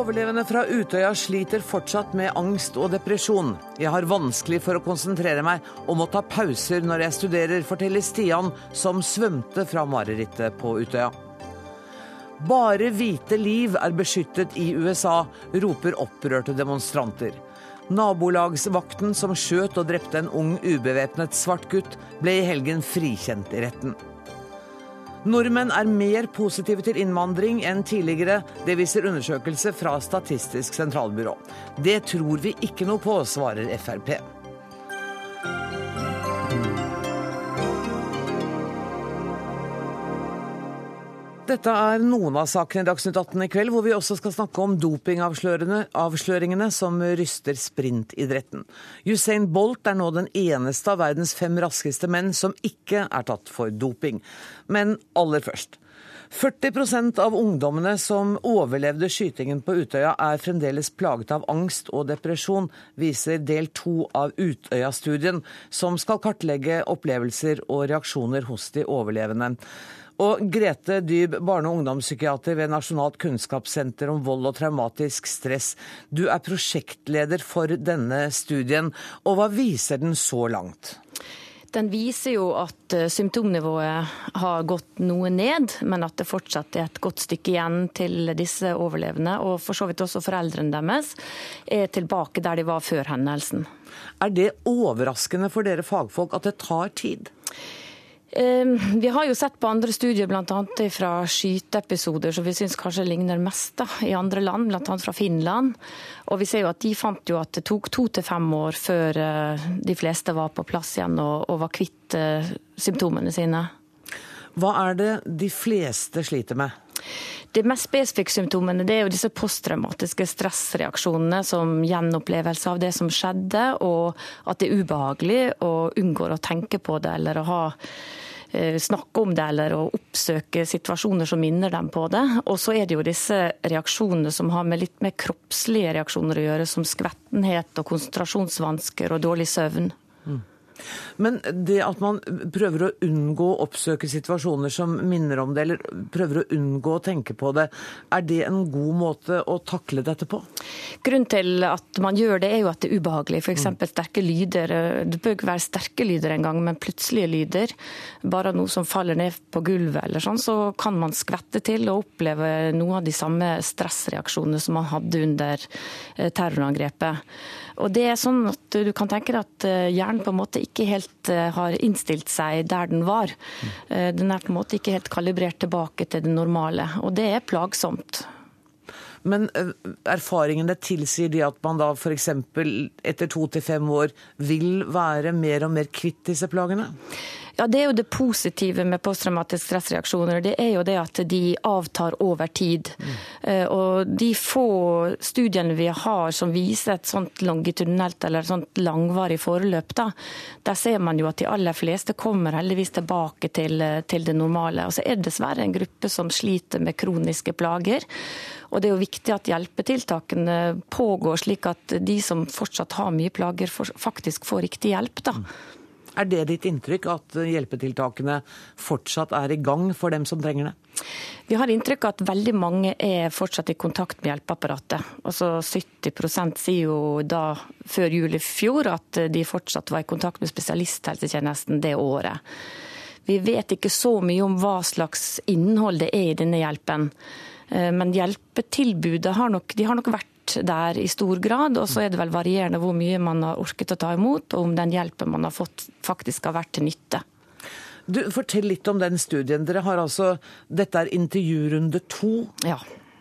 Overlevende fra Utøya sliter fortsatt med angst og depresjon. Jeg har vanskelig for å konsentrere meg og må ta pauser når jeg studerer, forteller Stian, som svømte fra marerittet på Utøya. Bare hvite liv er beskyttet i USA, roper opprørte demonstranter. Nabolagsvakten som skjøt og drepte en ung ubevæpnet svart gutt, ble i helgen frikjent i retten. Nordmenn er mer positive til innvandring enn tidligere. Det viser undersøkelse fra Statistisk sentralbyrå. Det tror vi ikke noe på, svarer Frp. Dette er noen av sakene i Dagsnytt 18 i kveld, hvor vi også skal snakke om dopingavsløringene som ryster sprintidretten. Usain Bolt er nå den eneste av verdens fem raskeste menn som ikke er tatt for doping. Men aller først. 40% av ungdommene som overlevde skytingen på Utøya, er fremdeles plaget av angst og depresjon, viser del to av Utøya-studien, som skal kartlegge opplevelser og reaksjoner hos de overlevende. Og Grete Dyb, barne- og ungdomspsykiater ved Nasjonalt kunnskapssenter om vold og traumatisk stress. Du er prosjektleder for denne studien, og hva viser den så langt? Den viser jo at eh, symptomnivået har gått noe ned, men at det fortsatt er et godt stykke igjen til disse overlevende, og for så vidt også foreldrene deres, er tilbake der de var før hendelsen. Er det overraskende for dere fagfolk at det tar tid? Ehm, vi har jo sett på andre studier, bl.a. fra skyteepisoder som vi syns kanskje ligner mest da, i andre land, bl.a. fra Finland. Og vi ser jo at De fant jo at det tok to til fem år før eh, de fleste var på plass igjen og, og var kvitt uh, symptomene sine. Hva er det de fleste sliter med? De mest spesifikke symptomene det er jo disse posttraumatiske stressreaksjonene som gjenopplevelse av det som skjedde, og at det er ubehagelig og unngår å tenke på det eller å ha Eh, snakke om det eller å oppsøke situasjoner som minner dem på det. Og så er det jo disse reaksjonene som har med litt mer kroppslige reaksjoner å gjøre, som skvettenhet og konsentrasjonsvansker og dårlig søvn. Mm. Men det at man prøver å unngå å oppsøke situasjoner som minner om det, eller prøver å unngå å tenke på det, er det en god måte å takle dette på? Grunnen til at man gjør det, er jo at det er ubehagelig. F.eks. Mm. sterke lyder. Det bør ikke være sterke lyder engang, men plutselige lyder. Bare noe som faller ned på gulvet eller sånn, så kan man skvette til og oppleve noe av de samme stressreaksjonene som man hadde under eh, terrorangrepet. Og det er sånn at Du kan tenke deg at eh, hjernen på en måte ikke helt eh, har innstilt seg der den var. Mm. Den er på en måte ikke helt kalibrert tilbake til det normale, og det er plagsomt. Men erfaringene tilsier de at man da f.eks. etter to til fem år vil være mer og mer kvitt disse plagene? Ja, Det er jo det positive med posttraumatiske stressreaksjoner. Det er jo det at de avtar over tid. Mm. Og De få studiene vi har som viser et sånt longitudinelt eller sånt langvarig forløp, da, der ser man jo at de aller fleste kommer heldigvis tilbake til, til det normale. Og så er det dessverre en gruppe som sliter med kroniske plager. Og Det er jo viktig at hjelpetiltakene pågår, slik at de som fortsatt har mye plager, faktisk får riktig hjelp. da. Er det ditt inntrykk at hjelpetiltakene fortsatt er i gang for dem som trenger det? Vi har inntrykk av at veldig mange er fortsatt i kontakt med hjelpeapparatet. Altså 70 sier jo da før jul i fjor at de fortsatt var i kontakt med spesialisthelsetjenesten det året. Vi vet ikke så mye om hva slags innhold det er i denne hjelpen. Eh, men hjelpetilbudet har nok, de har nok vært der i stor grad. Og så er det vel varierende hvor mye man har orket å ta imot, og om den hjelpen man har fått faktisk har vært til nytte. Du, Fortell litt om den studien. Dere har altså, Dette er intervjurunde to. Ja.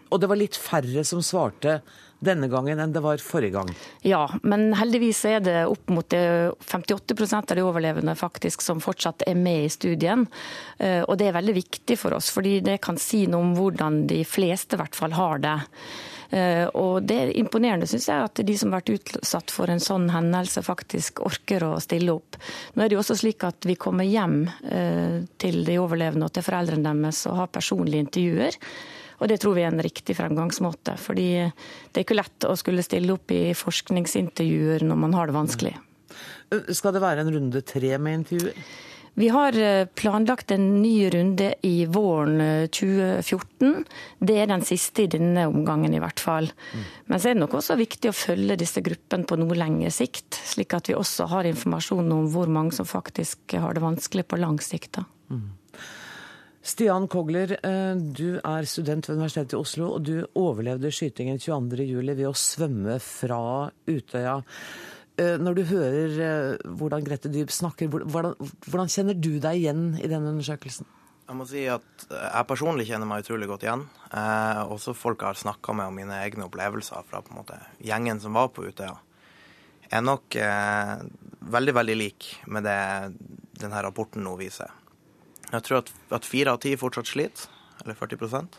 Og det var litt færre som svarte denne gangen enn det var forrige gang. Ja, men heldigvis er det opp mot 58% av de overlevende faktisk som fortsatt er med i studien. Eh, og det er veldig viktig for oss, fordi det kan si noe om hvordan de fleste i hvert fall har det. Eh, og det er imponerende, syns jeg, at de som har vært utsatt for en sånn hendelse, faktisk orker å stille opp. Nå er det jo også slik at vi kommer hjem eh, til de overlevende og til foreldrene deres og har personlige intervjuer. Og det tror vi er en riktig fremgangsmåte. Fordi det er ikke lett å skulle stille opp i forskningsintervjuer når man har det vanskelig. Skal det være en runde tre med intervjuer? Vi har eh, planlagt en ny runde i våren 2014. Eh, det er den siste i denne omgangen, i hvert fall. Men så er det nok også viktig å følge disse gruppene på noe lengre sikt, slik at vi også har informasjon om hvor mange som faktisk har det vanskelig på lang sikt. Mm. Stian Kogler, eh, du er student ved Universitetet i Oslo, og du overlevde skytingen 22.07. ved å svømme fra Utøya. Eh, når du hører eh, hvordan Grete Dyb snakker, hvordan, hvordan kjenner du deg igjen i denne undersøkelsen? Jeg må si at jeg personlig kjenner meg utrolig godt igjen. Eh, også folk jeg har snakka med om mine egne opplevelser fra på en måte, gjengen som var på Utøya, er nok eh, veldig, veldig lik med det denne rapporten nå viser. Jeg tror at fire av ti fortsatt sliter, eller 40%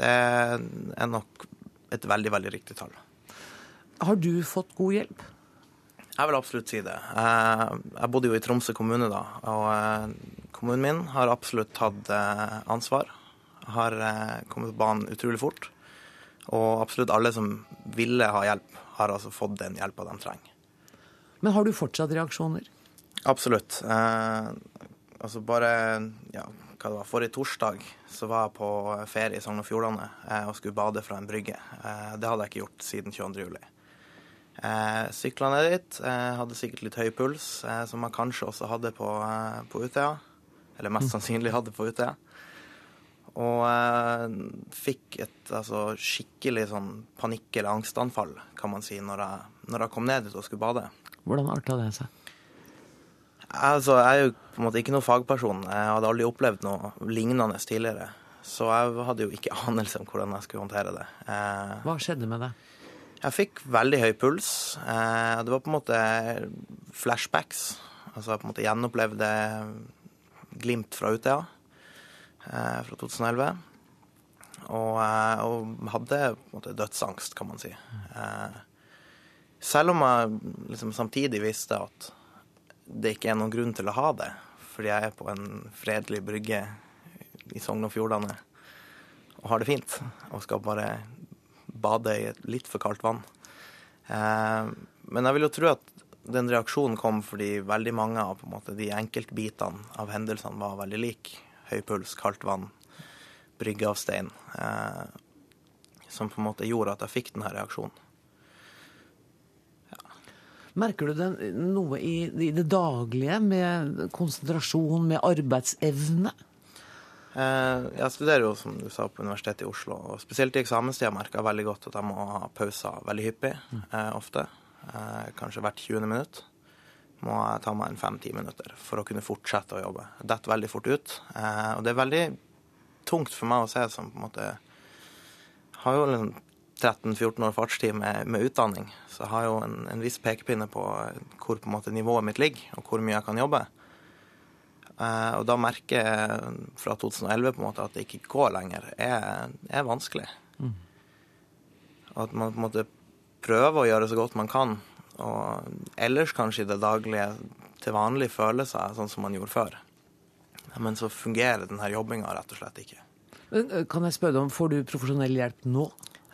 Det er nok et veldig, veldig riktig tall. Har du fått god hjelp? Jeg vil absolutt si det. Jeg bodde jo i Tromsø kommune da, og eh, kommunen min har absolutt tatt eh, ansvar. Har eh, kommet på banen utrolig fort. Og absolutt alle som ville ha hjelp, har altså fått den hjelpa de trenger. Men har du fortsatt reaksjoner? Absolutt. Eh, altså bare ja, hva det var, Forrige torsdag så var jeg på ferie i Sogn og Fjordane og skulle bade fra en brygge. Eh, det hadde jeg ikke gjort siden 22. juli. Eh, Sykla ned dit. Eh, hadde sikkert litt høy puls, eh, som jeg kanskje også hadde på, eh, på Utøya. Eller mest mm. sannsynlig hadde på Utøya. Og eh, fikk et altså, skikkelig sånn panikk- eller angstanfall, kan man si, når jeg, når jeg kom ned dit og skulle bade. Hvordan arta det seg? Altså, jeg er jo på en måte ikke noen fagperson. Jeg hadde aldri opplevd noe lignende tidligere. Så jeg hadde jo ikke anelse om hvordan jeg skulle håndtere det. Eh, Hva skjedde med deg? Jeg fikk veldig høy puls. Eh, det var på en måte flashbacks. Altså jeg på en måte gjenopplevde glimt fra Utøya eh, fra 2011. Og, eh, og hadde på en måte dødsangst, kan man si. Selv om jeg liksom samtidig visste at det ikke er noen grunn til å ha det, fordi jeg er på en fredelig brygge i Sogn og Fjordane og har det fint og skal bare bade i litt for kaldt vann. Eh, men jeg vil jo tro at den reaksjonen kom fordi veldig mange av måte, de enkeltbitene av hendelsene var veldig like. Høy puls, kaldt vann, brygge av stein. Eh, som på en måte gjorde at jeg fikk denne reaksjonen. Merker du den, noe i, i det daglige med konsentrasjon, med arbeidsevne? Eh, jeg studerer jo, som du sa, på Universitetet i Oslo. og Spesielt i eksamenstida merker jeg veldig godt at jeg må ha pauser veldig hyppig. Eh, ofte. Eh, kanskje hvert 20. minutt må jeg ta meg en fem-ti minutter for å kunne fortsette å jobbe. Jeg detter veldig fort ut. Og det er veldig tungt for meg å se som på en måte Har jo 13-14 liksom år fartstid med, med, utdanning, så jeg har jo en, en viss pekepinne på hvor på en måte nivået mitt ligger, og hvor mye jeg kan jobbe. Eh, og da merker jeg fra 2011 på en måte at det ikke går lenger, er, er vanskelig. Mm. At man på en måte prøver å gjøre så godt man kan, og ellers kanskje i det daglige til vanlig føle seg sånn som man gjorde før. Men så fungerer denne jobbinga rett og slett ikke. Men kan jeg spørre deg om, Får du profesjonell hjelp nå?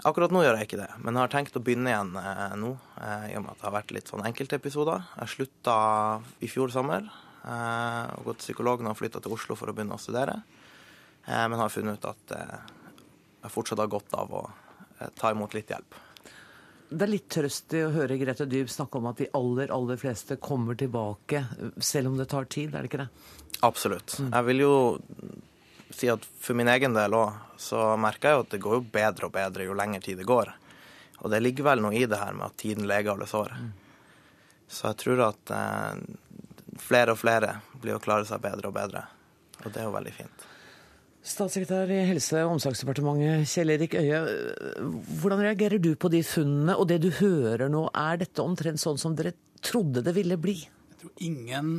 Akkurat nå gjør jeg ikke det, men jeg har tenkt å begynne igjen eh, nå. Eh, I og med at det har vært litt sånn enkeltepisoder. Jeg slutta i fjor sommer. Eh, og gått psykologen og flytta til Oslo for å begynne å studere. Eh, men har funnet ut at eh, jeg fortsatt har godt av å ta imot litt hjelp. Det er litt trøst i å høre Grete Dyb snakke om at de aller, aller fleste kommer tilbake, selv om det tar tid, er det ikke det? Absolutt. Jeg vil jo si at for min egen del òg, så merker jeg jo at det går jo bedre og bedre jo lenger tid det går. Og det ligger vel noe i det her med at tiden leger alle sår. Mm. Så jeg tror at eh, flere og flere blir å klare seg bedre og bedre. Og det er jo veldig fint. Statssekretær i Helse- og omsorgsdepartementet Kjell Erik Øie, hvordan reagerer du på de funnene og det du hører nå? Er dette omtrent sånn som dere trodde det ville bli? Jeg tror ingen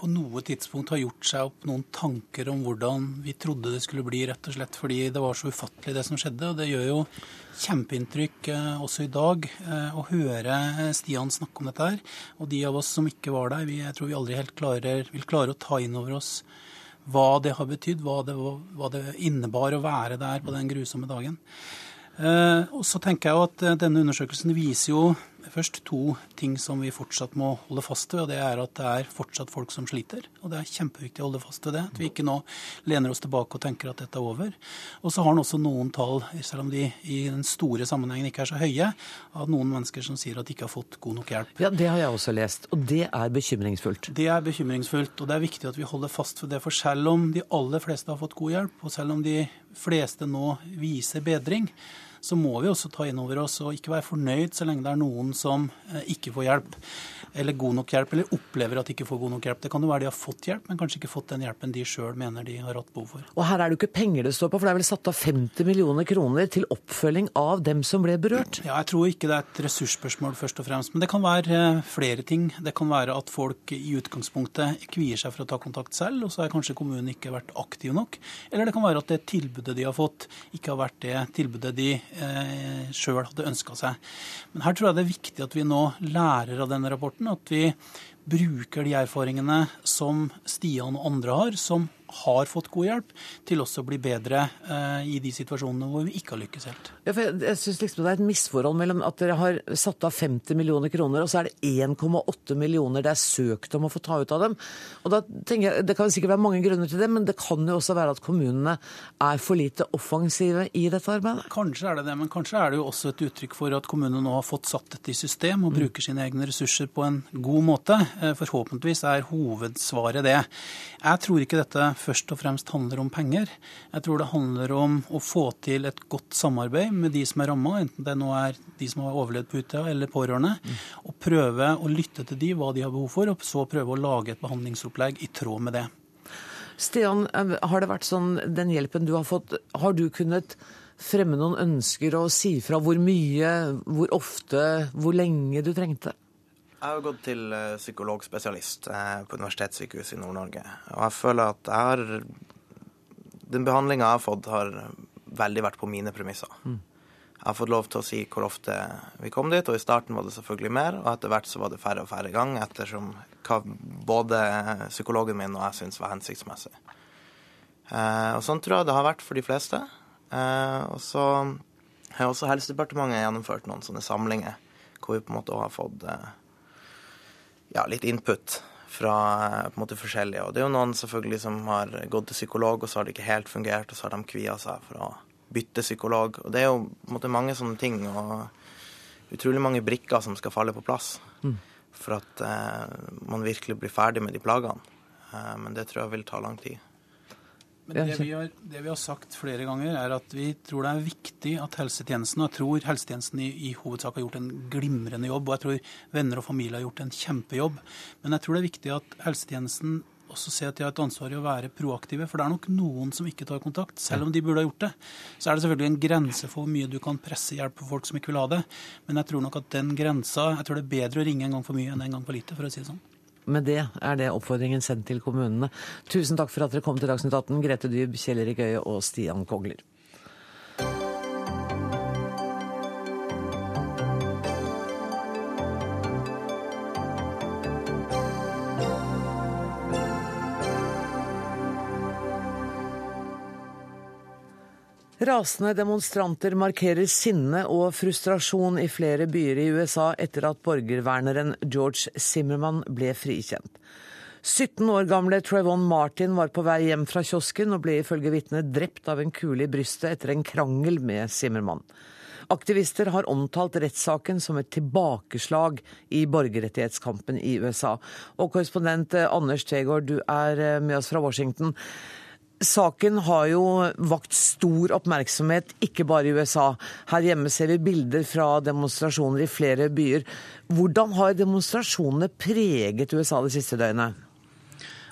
på noe tidspunkt har gjort seg opp noen tanker om hvordan vi trodde det skulle bli, rett og slett fordi det var så ufattelig det som skjedde. Og det gjør jo kjempeinntrykk eh, også i dag eh, å høre Stian snakke om dette her. Og de av oss som ikke var der, vi, jeg tror vi aldri helt klarer, vil klare å ta inn over oss hva det har betydd, hva hva det innebar å være der på den grusomme dagen. Eh, og så tenker jeg jo at Denne undersøkelsen viser jo først to ting som vi fortsatt må holde fast ved. og Det er at det er fortsatt folk som sliter. og Det er kjempeviktig å holde fast ved det. At vi ikke nå lener oss tilbake og tenker at dette er over. Og så har han også noen tall, selv om de i den store sammenhengen ikke er så høye, av noen mennesker som sier at de ikke har fått god nok hjelp. Ja, Det har jeg også lest, og det er bekymringsfullt. Det er bekymringsfullt, og det er viktig at vi holder fast ved det. For selv om de aller fleste har fått god hjelp, og selv om de fleste nå viser bedring, så må vi også ta inn over oss og ikke være fornøyd så lenge det er noen som eh, ikke får hjelp eller god nok hjelp, eller opplever at de ikke får god nok hjelp. Det kan jo være de har fått hjelp, men kanskje ikke fått den hjelpen de sjøl mener de har hatt behov for. Og her er det jo ikke penger det står på, for det er vel satt av 50 millioner kroner til oppfølging av dem som ble berørt? Ja, jeg tror ikke det er et ressursspørsmål først og fremst. Men det kan være eh, flere ting. Det kan være at folk i utgangspunktet kvier seg for å ta kontakt selv, og så har kanskje kommunen ikke vært aktiv nok. Eller det kan være at det tilbudet de har fått, ikke har vært det tilbudet de eh, sjøl hadde ønska seg. Men her tror jeg det er viktig at vi nå lærer av denne rapporten at vi bruker de erfaringene som Stian og andre har, som har fått god hjelp, til også å bli bedre eh, i de situasjonene hvor vi ikke har lykkes helt. Ja, jeg jeg synes liksom det er et misforhold mellom at dere har satt av 50 millioner kroner, og så er det 1,8 millioner det er søkt om å få ta ut av dem. Og da tenker jeg, Det kan sikkert være mange grunner til det, men det kan jo også være at kommunene er for lite offensive i dette arbeidet? Kanskje er det det, men kanskje er det jo også et uttrykk for at kommunene nå har fått satt dette i system og bruker sine egne ressurser på en god måte. Eh, forhåpentligvis er hovedsvaret det. Jeg tror ikke dette først og fremst handler om penger. Jeg tror det handler om å få til et godt samarbeid med de som er ramma, enten det nå er de som har overlevd på Utøya eller pårørende. Og prøve å lytte til de hva de har behov for, og så prøve å lage et behandlingsopplegg i tråd med det. Stian, har det vært sånn, den hjelpen du har fått, har du kunnet fremme noen ønsker og si fra hvor mye, hvor ofte, hvor lenge du trengte? Jeg har gått til eh, psykologspesialist eh, på Universitetssykehuset i Nord-Norge. Og jeg føler at jeg har Den behandlinga jeg har fått, har veldig vært på mine premisser. Mm. Jeg har fått lov til å si hvor ofte vi kom dit, og i starten var det selvfølgelig mer. Og etter hvert så var det færre og færre gang, ettersom hva både psykologen min og jeg syntes var hensiktsmessig. Eh, og sånn tror jeg det har vært for de fleste. og så har også Helsedepartementet gjennomført noen sånne samlinger hvor vi på en måte har fått ja, litt input fra på en måte forskjellige. Og det er jo noen selvfølgelig som har gått til psykolog, og så har det ikke helt fungert, og så har de kvia seg for å bytte psykolog. Og det er jo på en måte mange sånne ting, og utrolig mange brikker som skal falle på plass mm. for at eh, man virkelig blir ferdig med de plagene. Eh, men det tror jeg vil ta lang tid. Men det vi, har, det vi, har, sagt flere ganger, er at vi tror det er viktig at helsetjenesten og jeg tror helsetjenesten i, i, hovedsak har gjort en glimrende jobb, og jeg tror venner og familie har gjort en kjempejobb. Men jeg tror det er viktig at helsetjenesten også ser at de har et ansvar i å være proaktive. For det er nok noen som ikke tar kontakt, selv om de burde ha gjort det. Så er det selvfølgelig en grense for hvor mye du kan presse hjelp på folk som ikke vil ha det. Men jeg tror nok at den grensa Jeg tror det er bedre å ringe en gang for mye enn en gang for lite, for å si det sånn. Med det er det oppfordringen sendt til kommunene. Tusen takk for at dere kom til Dagsnytt 18, Grete Dyb, Kjell Erik Øie og Stian Kogler. Rasende demonstranter markerer sinne og frustrasjon i flere byer i USA etter at borgerverneren George Zimmerman ble frikjent. 17 år gamle Trevon Martin var på vei hjem fra kiosken og ble ifølge vitnet drept av en kule i brystet etter en krangel med Zimmerman. Aktivister har omtalt rettssaken som et tilbakeslag i borgerrettighetskampen i USA. Og korrespondent Anders Tegård, du er med oss fra Washington. Saken har jo vakt stor oppmerksomhet, ikke bare i USA. Her hjemme ser vi bilder fra demonstrasjoner i flere byer. Hvordan har demonstrasjonene preget USA det siste døgnet?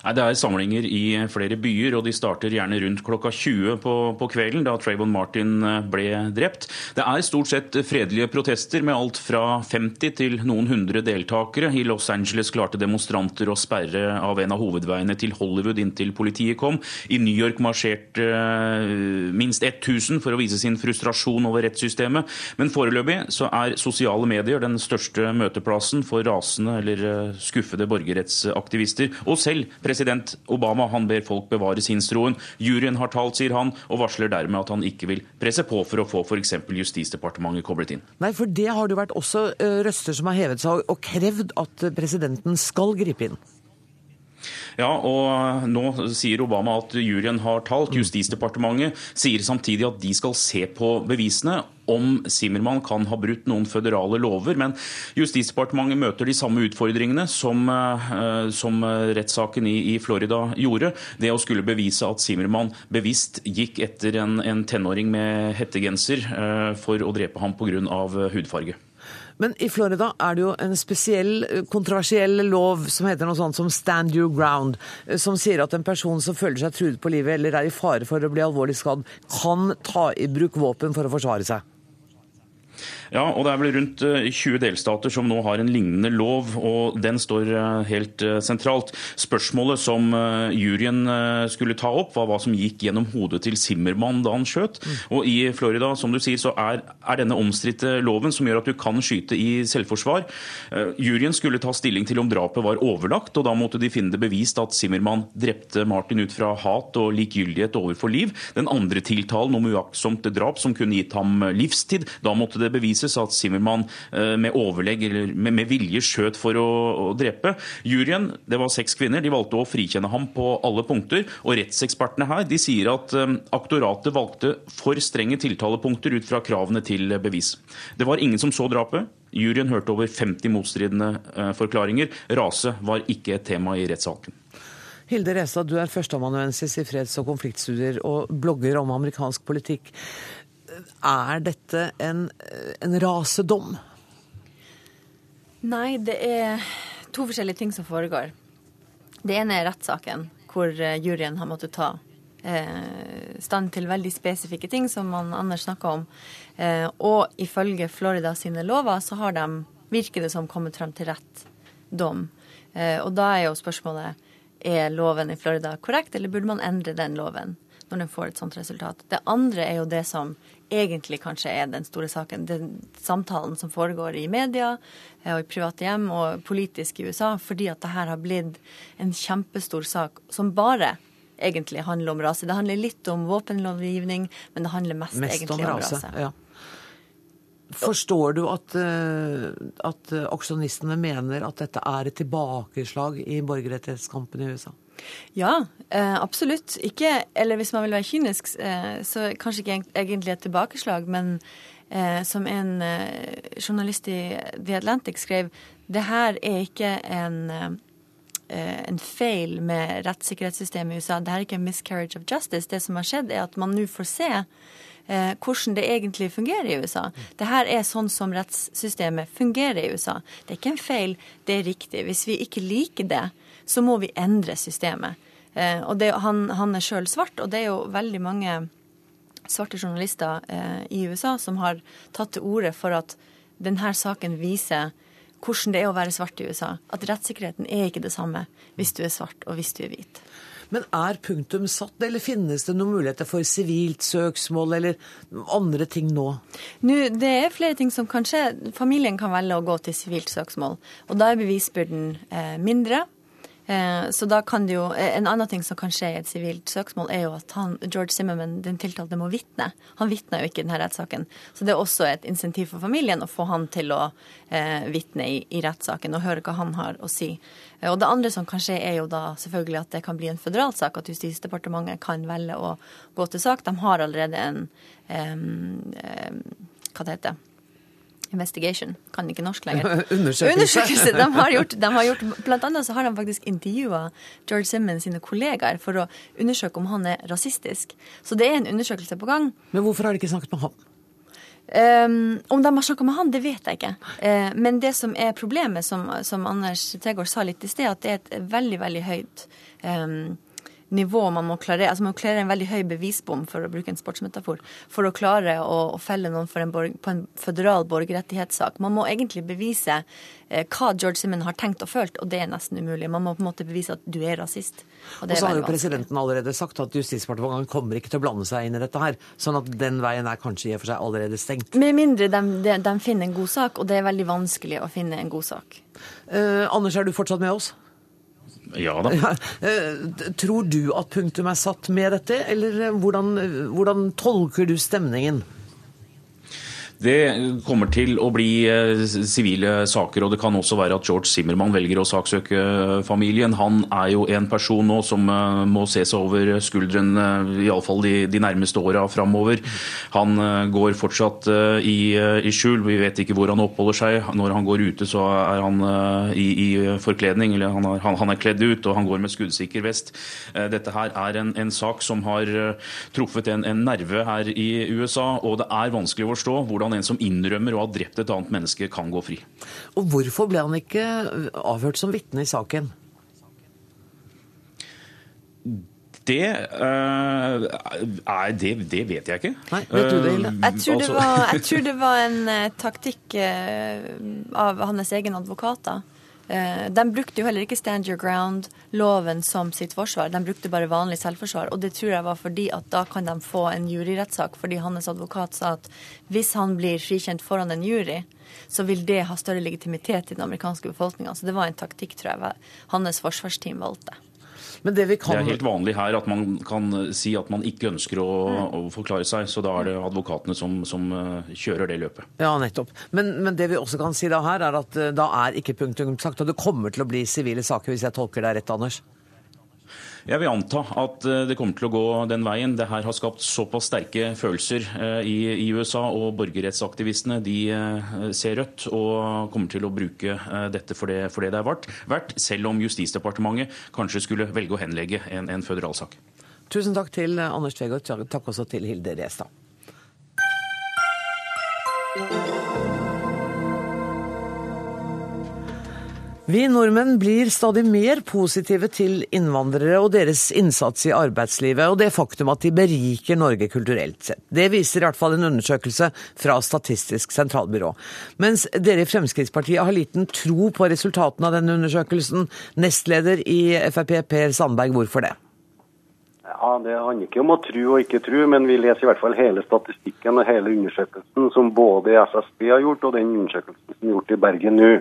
Nei, Det er samlinger i flere byer, og de starter gjerne rundt klokka 20 på, på, kvelden, da Trayvon Martin eh, ble drept. Det er stort sett fredelige protester med alt fra 50 til noen hundre deltakere. I Los Angeles klarte demonstranter å sperre av en av hovedveiene til Hollywood inntil politiet kom. I New York marsjerte eh, minst 1000 for å vise sin frustrasjon over rettssystemet. Men foreløpig så er sosiale medier den største møteplassen for rasende eller eh, skuffede borgerrettsaktivister. Og selv president Obama han ber folk bevare sinnsroen. Juryen har talt, sier han, og varsler dermed at han ikke vil presse på for å få f.eks. Justisdepartementet koblet inn. Nei, for det har det vært også uh, røster som har hevet seg og krevd at presidenten skal gripe inn. Ja, og nå sier Obama at juryen har talt. Justisdepartementet sier samtidig at de skal se på bevisene om Zimmermann kan ha brutt noen føderale lover. Men Justisdepartementet møter de samme utfordringene som, eh, som rettssaken i, i, Florida gjorde. Det å skulle bevise at Zimmermann bevisst gikk etter en, en tenåring med hettegenser eh, for å drepe ham pga. hudfarge. Men i Florida er det jo en spesiell, eh, kontroversiell lov som heter noe sånt som stand your ground, eh, som sier at en person som føler seg truet på livet eller er i fare for å bli alvorlig skadd, kan ta i bruk våpen for å forsvare seg. Ja, og det er vel rundt 20 eh, delstater som nå har en lignende lov, og den står eh, helt eh, sentralt. Spørsmålet som juryen skulle ta opp, var hva som gikk gjennom hodet til Zimmermann da han skjøt. Og i Florida, som du sier, så er, er denne omstridte loven som gjør at du kan skyte i selvforsvar. Juryen skulle ta stilling til om drapet var overlagt, og da måtte de finne det bevist at Zimmermann drepte Martin ut fra hat og likegyldighet overfor liv. Den andre tiltalen om uaktsomt drap som kunne gitt ham livstid, da måtte det bevises bevises at Zimmermann eh, med overlegg eller med, vilje skjøt for å, å, drepe. Juryen, det var seks kvinner, de valgte å frikjenne ham på alle punkter. Og rettsekspertene her de sier at um, aktoratet valgte for strenge tiltalepunkter ut fra kravene til bevis. Det var ingen som så drapet. Juryen hørte over 50 motstridende uh, forklaringer. Rase var ikke et tema i rettssaken. Hilde Restad, du er førsteamanuensis i freds- og konfliktstudier og blogger om amerikansk politikk. Er dette en, en rasedom? Nei, det er to forskjellige ting som foregår. Det ene er rettssaken, hvor eh, juryen har måttet ta eh, stand til veldig spesifikke ting, som man Anders snakka om. Eh, og ifølge Florida sine lover så har de, virker det som, kommet frem til rett dom. Og da er jo spørsmålet er loven i Florida korrekt, eller burde man endre den loven når den får et sånt resultat. Det andre er jo det som egentlig kanskje er den store saken. Den samtalen som foregår i media eh, og i private hjem og politisk i USA, fordi at det her har blitt en kjempestor sak som bare egentlig handler om rase. Det handler litt om våpenlovgivning, men det handler mest, mest egentlig om rase. Om rase. Ja. Forstår du at, eh, at aksjonistene mener at dette er et tilbakeslag i borgerrettighetskampen i USA? Ja, eh, absolutt. Ikke, eller hvis man vil være kynisk, eh, så kanskje ikke egentlig et tilbakeslag, men eh, som en journalist i The Atlantic skrev, det her er ikke en en feil med rettssikkerhetssystemet i USA. Det er ikke en miscarriage of justice. Det som har skjedd, er at man nå får se eh, hvordan det egentlig fungerer i USA. Det her er sånn som rettssystemet fungerer i USA. Det er ikke en feil, det er riktig. Hvis vi ikke liker det, så må vi endre systemet. Eh, og det, han, han, er sjøl svart, og det er jo veldig mange svarte journalister eh, i USA som har tatt til orde for at denne saken viser hvordan det er å være svart i USA. At rettssikkerheten er ikke det samme hvis du er svart og hvis du er hvit. Men er punktum satt, eller finnes det noen muligheter for sivilt søksmål eller andre ting nå? nå? Det er flere ting som kan skje. Familien kan velge å gå til sivilt søksmål. Og da er bevisbyrden eh, mindre. Eh, så da kan det jo, eh, En annen ting som kan skje i et sivilt søksmål, er jo at han, George Zimmerman, den tiltalte, må vitne. Han vitna jo ikke i denne rettssaken. Så det er også et insentiv for familien å få han til å eh, vitne i, i rettssaken og høre hva han har å si. Eh, og det andre som kan skje, er jo da selvfølgelig at det kan bli en føderalsak, at Justisdepartementet kan velge å gå til sak. De har allerede en eh, hva det heter Investigation. Kan ikke norsk lenger. Undersøkelse. Undersøkelse. De har gjort, de har gjort, blant annet så har de faktisk intervjua George Simmons sine kollegaer for å undersøke om han er rasistisk. Så det er en undersøkelse på gang. Men hvorfor har de ikke snakket med ham? Um, om de har snakka med han, det vet jeg ikke. Uh, men det som er problemet, som, som Anders Tegård sa litt i sted, at det er et veldig, veldig høyt um, nivå man må klare. Altså man må klare en veldig høy bevisbom, for å bruke en sportsmetafor, for å klare å, å felle noen en borg, på en føderal borgerrettighetssak. Man må egentlig bevise eh, hva George Simmon har tenkt og følt, og det er nesten umulig. Man må på en måte bevise at du er rasist. Og, og så har jo presidenten allerede sagt at Justisdepartementet kommer ikke til å blande seg inn i dette her, sånn at den veien er kanskje i og for seg allerede stengt. Med mindre de, de, de finner en god sak, og det er veldig vanskelig å finne en god sak. Eh, Anders, er du fortsatt med oss? Ja da. Tror du at punktum er satt med dette, eller hvordan, hvordan tolker du stemningen? Det kommer til å bli eh, sivile saker, og det kan også være at George Zimmermann velger å saksøke eh, familien. Han er jo en person nå som eh, må se seg over skulderen iallfall de, de nærmeste åra framover. Han går fortsatt i, i, skjul, vi vet ikke hvor han oppholder seg. Når han går ute, så er han i, i forkledning, eller han er, han, han er, kledd ut, og han går med skuddsikker vest. Dette her er en, en sak som har truffet en, en nerve her i USA, og det er vanskelig å forstå hvordan hvordan en som innrømmer å ha drept et annet menneske, kan gå fri. Og Hvorfor ble han ikke avhørt som vitne i saken? Det, uh, det, det, vet jeg ikke. Nei, vet du det, Hilde? Uh, jeg, tror det var, jeg tror det var en uh, taktikk av hans egen advokater. Eh, de brukte jo heller ikke stand your ground-loven som sitt forsvar. De brukte bare vanlig selvforsvar. Og det tror jeg var fordi at da kan de få en juryrettssak, fordi hans advokat sa at hvis han blir frikjent foran en jury, så vil det ha større legitimitet i den amerikanske befolkninga. Så det var en taktikk, tror jeg, hans forsvarsteam valgte. Men det, kan... det er helt vanlig her at man kan si at man ikke ønsker å, å forklare seg. Så da er det advokatene som, som eh, kjører det løpet. Ja, nettopp. Men, men, det vi også kan si da her, er at eh, da er ikke punktum sagt. Og det kommer til å bli sivile saker, hvis jeg tolker deg rett, Anders? Jeg vil anta at eh, det kommer til å gå den veien. Det her har skapt såpass sterke følelser eh, i, USA, og borgerrettsaktivistene de eh, ser rødt og kommer til å bruke dette for det, for det det er verdt, selv om Justisdepartementet kanskje skulle velge å henlegge en, en føderalsak. Tusen takk til Anders Tvegård. Takk også til Hilde Restad. Vi nordmenn blir stadig mer positive til innvandrere og deres innsats i arbeidslivet, og det faktum at de beriker Norge kulturelt sett. Det viser i hvert fall en undersøkelse fra Statistisk sentralbyrå. Mens dere i Fremskrittspartiet har liten tro på resultatene av denne undersøkelsen. Nestleder i Frp Per Sandberg, hvorfor det? Ja, Det handler ikke om å tro og ikke tro, men vi leser i hvert fall hele statistikken og hele undersøkelsen som både SSB har gjort og den undersøkelsen som er gjort i Bergen nå.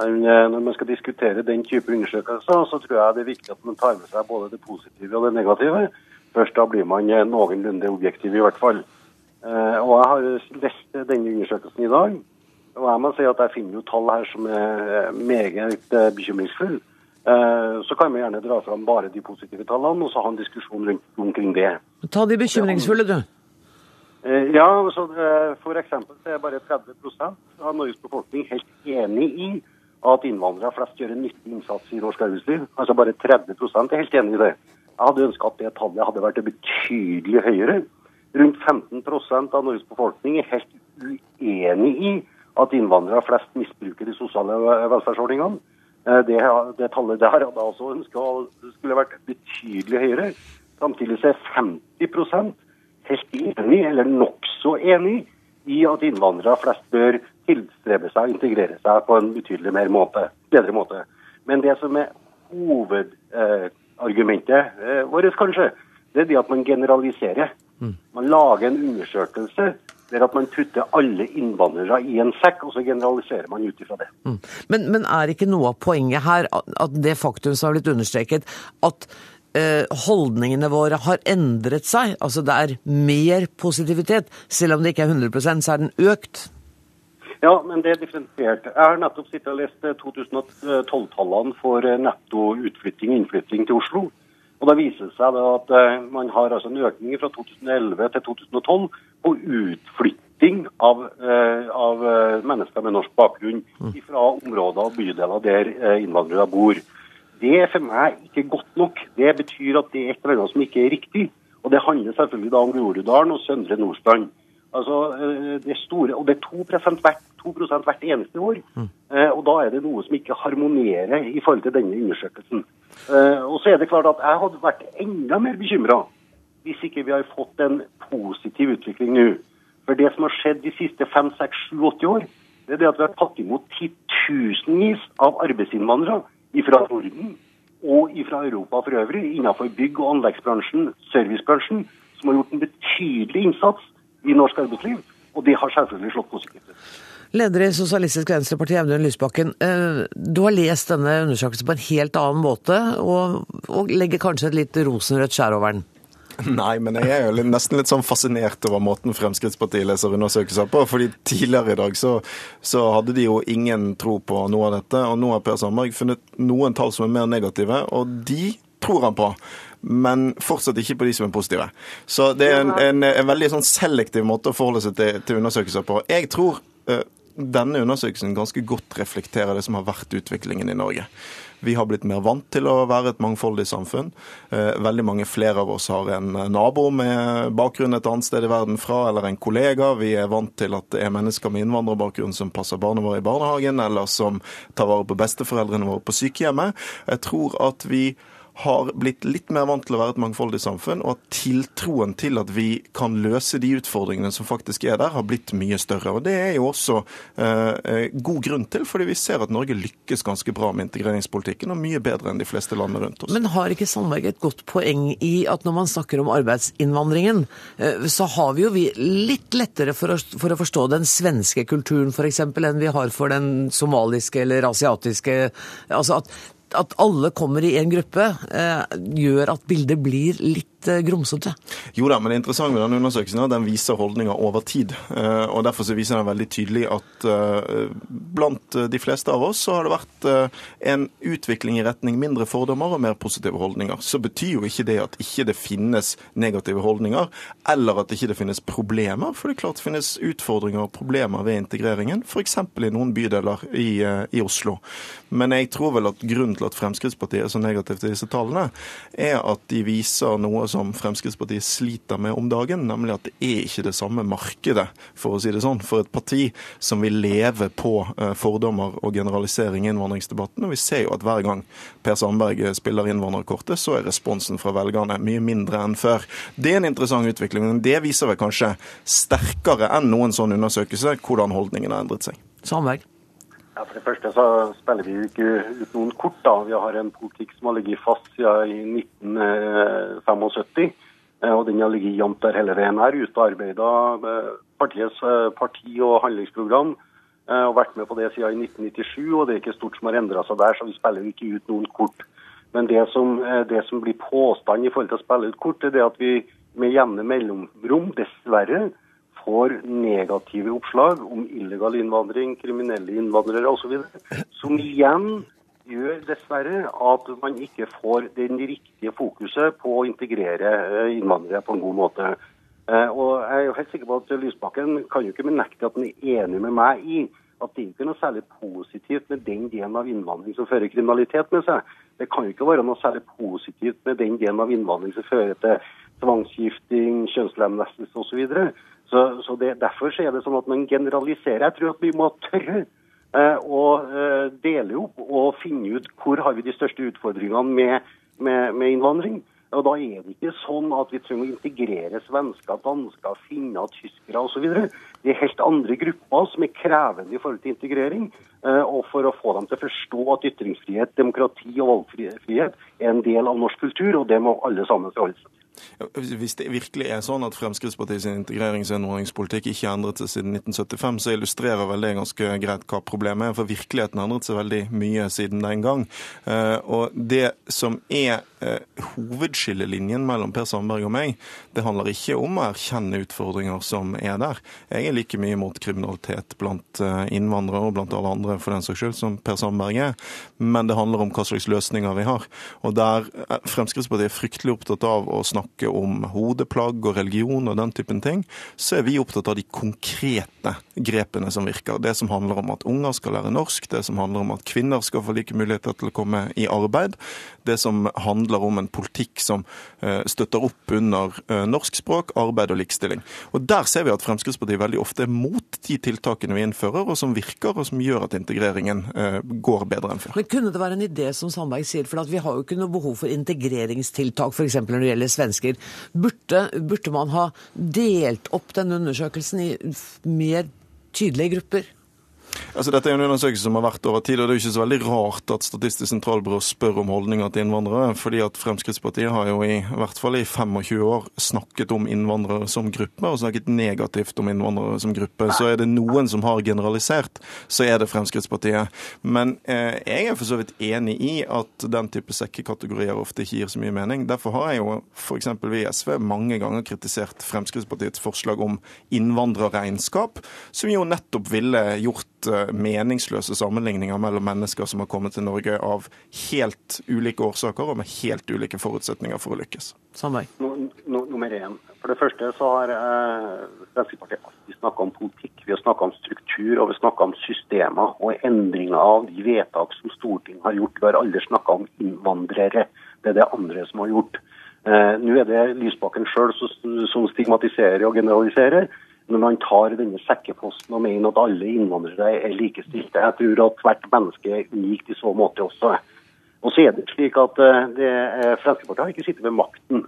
Eh, når man skal diskutere den type undersøkelser, så tror jeg det er viktig at man tar med seg både det positive og det negative. Først da blir man eh, noenlunde objektiv, i hvert fall. Eh, og Jeg har lest denne undersøkelsen i dag, og jeg må si at jeg finner jo tall her som er meget bekymringsfulle. Så kan vi gjerne dra fram bare de positive tallene, og så ha en diskusjon rundt omkring det. Ta de bekymringsfulle, du. Ja, så For eksempel så er bare 30% av Norges befolkning helt enig i at innvandrere flest gjør en nyttig innsats i norsk arbeidsliv. Altså Bare 30 er helt enig i det. Jeg hadde ønska at det tallet hadde vært betydelig høyere. Rundt 15% av Norges befolkning er helt uenig i at innvandrere flest misbruker de sosiale velferdsordningene. Eh, det, det tallet der hadde jeg også ønska skulle vært betydelig høyere. Samtidig er 50% helt enig, eller nokså enig, i at innvandrere flest bør tilstrebe seg å integrere seg på en betydelig mer måte, bedre måte. Men det som er hovedargumentet eh, vårt, kanskje, det er det at man generaliserer. Mm. Man lager en undersøkelse der at man putter alle innvandrere i en sekk, og så generaliserer man ut ifra det. Mm. Men, men, er ikke noe av poenget her at det faktum som har blitt understreket, at eh, holdningene våre har endret seg? Altså det er mer positivitet. Selv om det ikke er 100 så er den økt? Ja, men det er differensiert. Jeg har nettopp sittet og lest 2012-tallene eh, for eh, netto utflytting og innflytting til Oslo. Og Da viser det seg at eh, man har altså en økning fra 2011 til 2012 på utflytting av, av mennesker med norsk bakgrunn mm. fra områder og bydeler der innvandrere bor. Det er for meg ikke godt nok. Det betyr at det er et eller annet som ikke er riktig. Og Det handler selvfølgelig da om Groruddalen og Søndre Nordstrand. Altså, det er store, og det er 2 hvert 2 hvert eneste år. Mm. Eh, og Da er det noe som ikke harmonerer i forhold til denne undersøkelsen. Eh, og så er det klart at Jeg hadde vært enda mer bekymra hvis ikke vi har fått en positiv utvikling nå. For det som har skjedd de siste 5, 6, 7, 80 år, det er det at vi har tatt imot titusenvis av arbeidsinnvandrere fra Norden og fra Europa for øvrig, innenfor bygg- og anleggsbransjen, servicebransjen, som har gjort en betydelig innsats i norsk arbeidsliv. Og det har selvfølgelig slått positivt ut. Leder i Sosialistisk Venstreparti, Audun Lysbakken. Eh, du har lest denne undersøkelsen på en helt annen måte, og, og legger kanskje et litt rosenrødt skjær over den? Nei, men jeg er jo nesten litt sånn fascinert over måten Fremskrittspartiet leser undersøkelser på. fordi tidligere i dag så, så, hadde de jo ingen tro på noe av dette. Og nå har Per Sandberg funnet noen tall som er mer negative, og de tror han på men fortsatt ikke på de som er positive. Så det er en, en, en veldig sånn selektiv måte å forholde seg til, til undersøkelser på. Jeg tror uh, denne undersøkelsen ganske godt reflekterer det som har vært utviklingen i Norge. Vi har blitt mer vant til å være et mangfoldig samfunn. Eh, veldig mange flere av oss har en nabo med bakgrunn et annet sted i verden fra, eller en kollega. Vi er vant til at det er mennesker med innvandrerbakgrunn som passer barna våre i barnehagen, eller som tar vare på besteforeldrene våre på sykehjemmet. Jeg tror at vi har blitt litt mer vant til å være et mangfoldig samfunn, og at tiltroen til at vi kan løse de utfordringene som faktisk er der, har blitt mye større. Og Det er jo også eh, eh, god grunn til, fordi vi ser at Norge lykkes ganske bra med integreringspolitikken, og mye bedre enn de fleste landene rundt oss. Men har ikke Sandberg et godt poeng i at når man snakker om arbeidsinnvandringen, eh, så har vi jo vi litt lettere for å, for å forstå den svenske kulturen f.eks. enn vi har for den somaliske eller asiatiske. Altså at at alle kommer i én gruppe, eh, gjør at bildet blir litt litt grumsete? Jo da, men det interessante med denne undersøkelsen er at den viser holdninger over tid. Eh, og Derfor så viser den veldig tydelig at eh, blant de fleste av oss så har det vært eh, en utvikling i retning mindre fordommer og mer positive holdninger. Så betyr jo ikke det at ikke det finnes negative holdninger, eller at ikke det finnes problemer. For det er klart det finnes utfordringer og problemer ved integreringen, f.eks. i noen bydeler i, i Oslo. Men jeg tror vel at grunnen til at Fremskrittspartiet er så negativt til disse tallene, er at de viser noe som Fremskrittspartiet sliter med om dagen, nemlig at det er ikke det samme markedet, for å si det sånn, for et parti som vil leve på eh, fordommer og generalisering i innvandringsdebatten. Og vi ser jo at hver gang Per Sandberg spiller innvandrerkortet, så er responsen fra velgerne mye mindre enn før. Det er en interessant utvikling, men det viser vel kanskje sterkere enn noen sånn undersøkelse hvordan holdningene har endret seg. Sandberg? Ja, For det første så spiller vi jo ikke ut noen kort. da. Vi har en politikk som har ligget fast siden 1975. Eh, og den har ligget jevnt der hele veien her. Utarbeida partiets eh, parti- og handlingsprogram. Eh, og vært med på det siden 1997. Og det er ikke stort som har endra seg der, så vi spiller ikke ut noen kort. Men det som, det som blir påstand i forhold til å spille ut kort, er det at vi med jevne mellomrom, dessverre, får negative oppslag om illegal innvandring, kriminelle innvandrere osv. Som igjen gjør dessverre at man ikke får den riktige fokuset på å integrere eh, innvandrere på en god måte. Eh, og Jeg er jo helt sikker på at Lysbakken kan jo ikke benekte at han er enig med meg i at det ikke er noe særlig positivt med den delen av innvandring som fører kriminalitet med seg. Det kan jo ikke være noe særlig positivt med den delen av innvandring som fører til tvangsgifting, kjønnslemlestelse osv. Så, så det, Derfor så er det sånn at man generaliserer. Jeg tror at vi må tørre eh, å eh, dele opp og finne ut hvor har vi de største utfordringene med, med, med innvandring. Og Da er det ikke sånn at vi trenger å integrere svensker, dansker, finner, tyskere osv. Det er helt andre grupper som er krevende i forhold til integrering. Eh, og for å få dem til å forstå at ytringsfrihet, demokrati og valgfrihet er en del av norsk kultur, og det må alle sammen forholde seg til. Hvis det virkelig er sånn at Fremskrittspartiets integrerings- og innvandringspolitikk ikke endret seg siden 1975, så illustrerer vel det ganske greit hva problemet er. For virkeligheten har endret seg veldig mye siden den gang. Eh, og det som er hovedskillelinjen mellom Per Sandberg og meg, det handler ikke om å erkjenne utfordringer som er der. Jeg er like mye mot kriminalitet blant eh, innvandrere og blant alle andre for den saks skyld, som Per Sandberg er. Men det handler om hva slags løsninger vi har. Og der Fremskrittspartiet er fryktelig opptatt av å snakke om hodeplagg og religion og den typen ting, så er vi opptatt av de konkrete grepene som virker. Det som handler om at unger skal lære norsk, det som handler om at kvinner skal få like muligheter til å komme i arbeid, det som handler om en politikk som eh, støtter opp under eh, norsk språk, arbeid og likestilling. Og Der ser vi at Fremskrittspartiet veldig ofte er mot de tiltakene vi innfører, og som virker, og som gjør at integreringen eh, går bedre enn før. Men Kunne det være en idé, som Sandberg sier, for vi har jo ikke noe behov for integreringstiltak f.eks. når det gjelder svensker. Burde, burde man ha delt opp denne undersøkelsen i mer tydelige grupper? Altså, dette er en undersøkelse som har vært over tid, og det er jo ikke så veldig rart at Statistisk sentralbyrå spør om holdninger til innvandrere. fordi at Fremskrittspartiet har jo i, hvert fall i 25 år snakket om innvandrere som gruppe, og snakket negativt om innvandrere som gruppe. Så er det noen som har generalisert, så er det Fremskrittspartiet. Men eh, jeg er for så vidt enig i at den type sekkekategorier ofte ikke gir så mye mening. Derfor har jeg jo f.eks. vi i SV mange ganger kritisert Fremskrittspartiets forslag om innvandrerregnskap, som jo nettopp ville gjort meningsløse sammenligninger mellom mennesker som har kommet til Norge av helt ulike årsaker og med helt ulike forutsetninger for å lykkes. Sandberg. No, no, nummer én. For det første så har eh, Fremskrittspartiet alltid snakka om politikk. Vi har snakka om struktur og vi har snakka om systemer og endringer av de vedtak som Stortinget har gjort. Vi har aldri snakka om innvandrere. Det er det andre som har gjort. Eh, Nå er det Lysbakken sjøl som stigmatiserer og generaliserer når man tar denne sekkeposten og mener at alle innvandrere er likestilte. Jeg tror at hvert menneske er unikt i så måte også. Og så er det slik at eh, det, eh, Fremskrittspartiet har ikke sittet ved makten.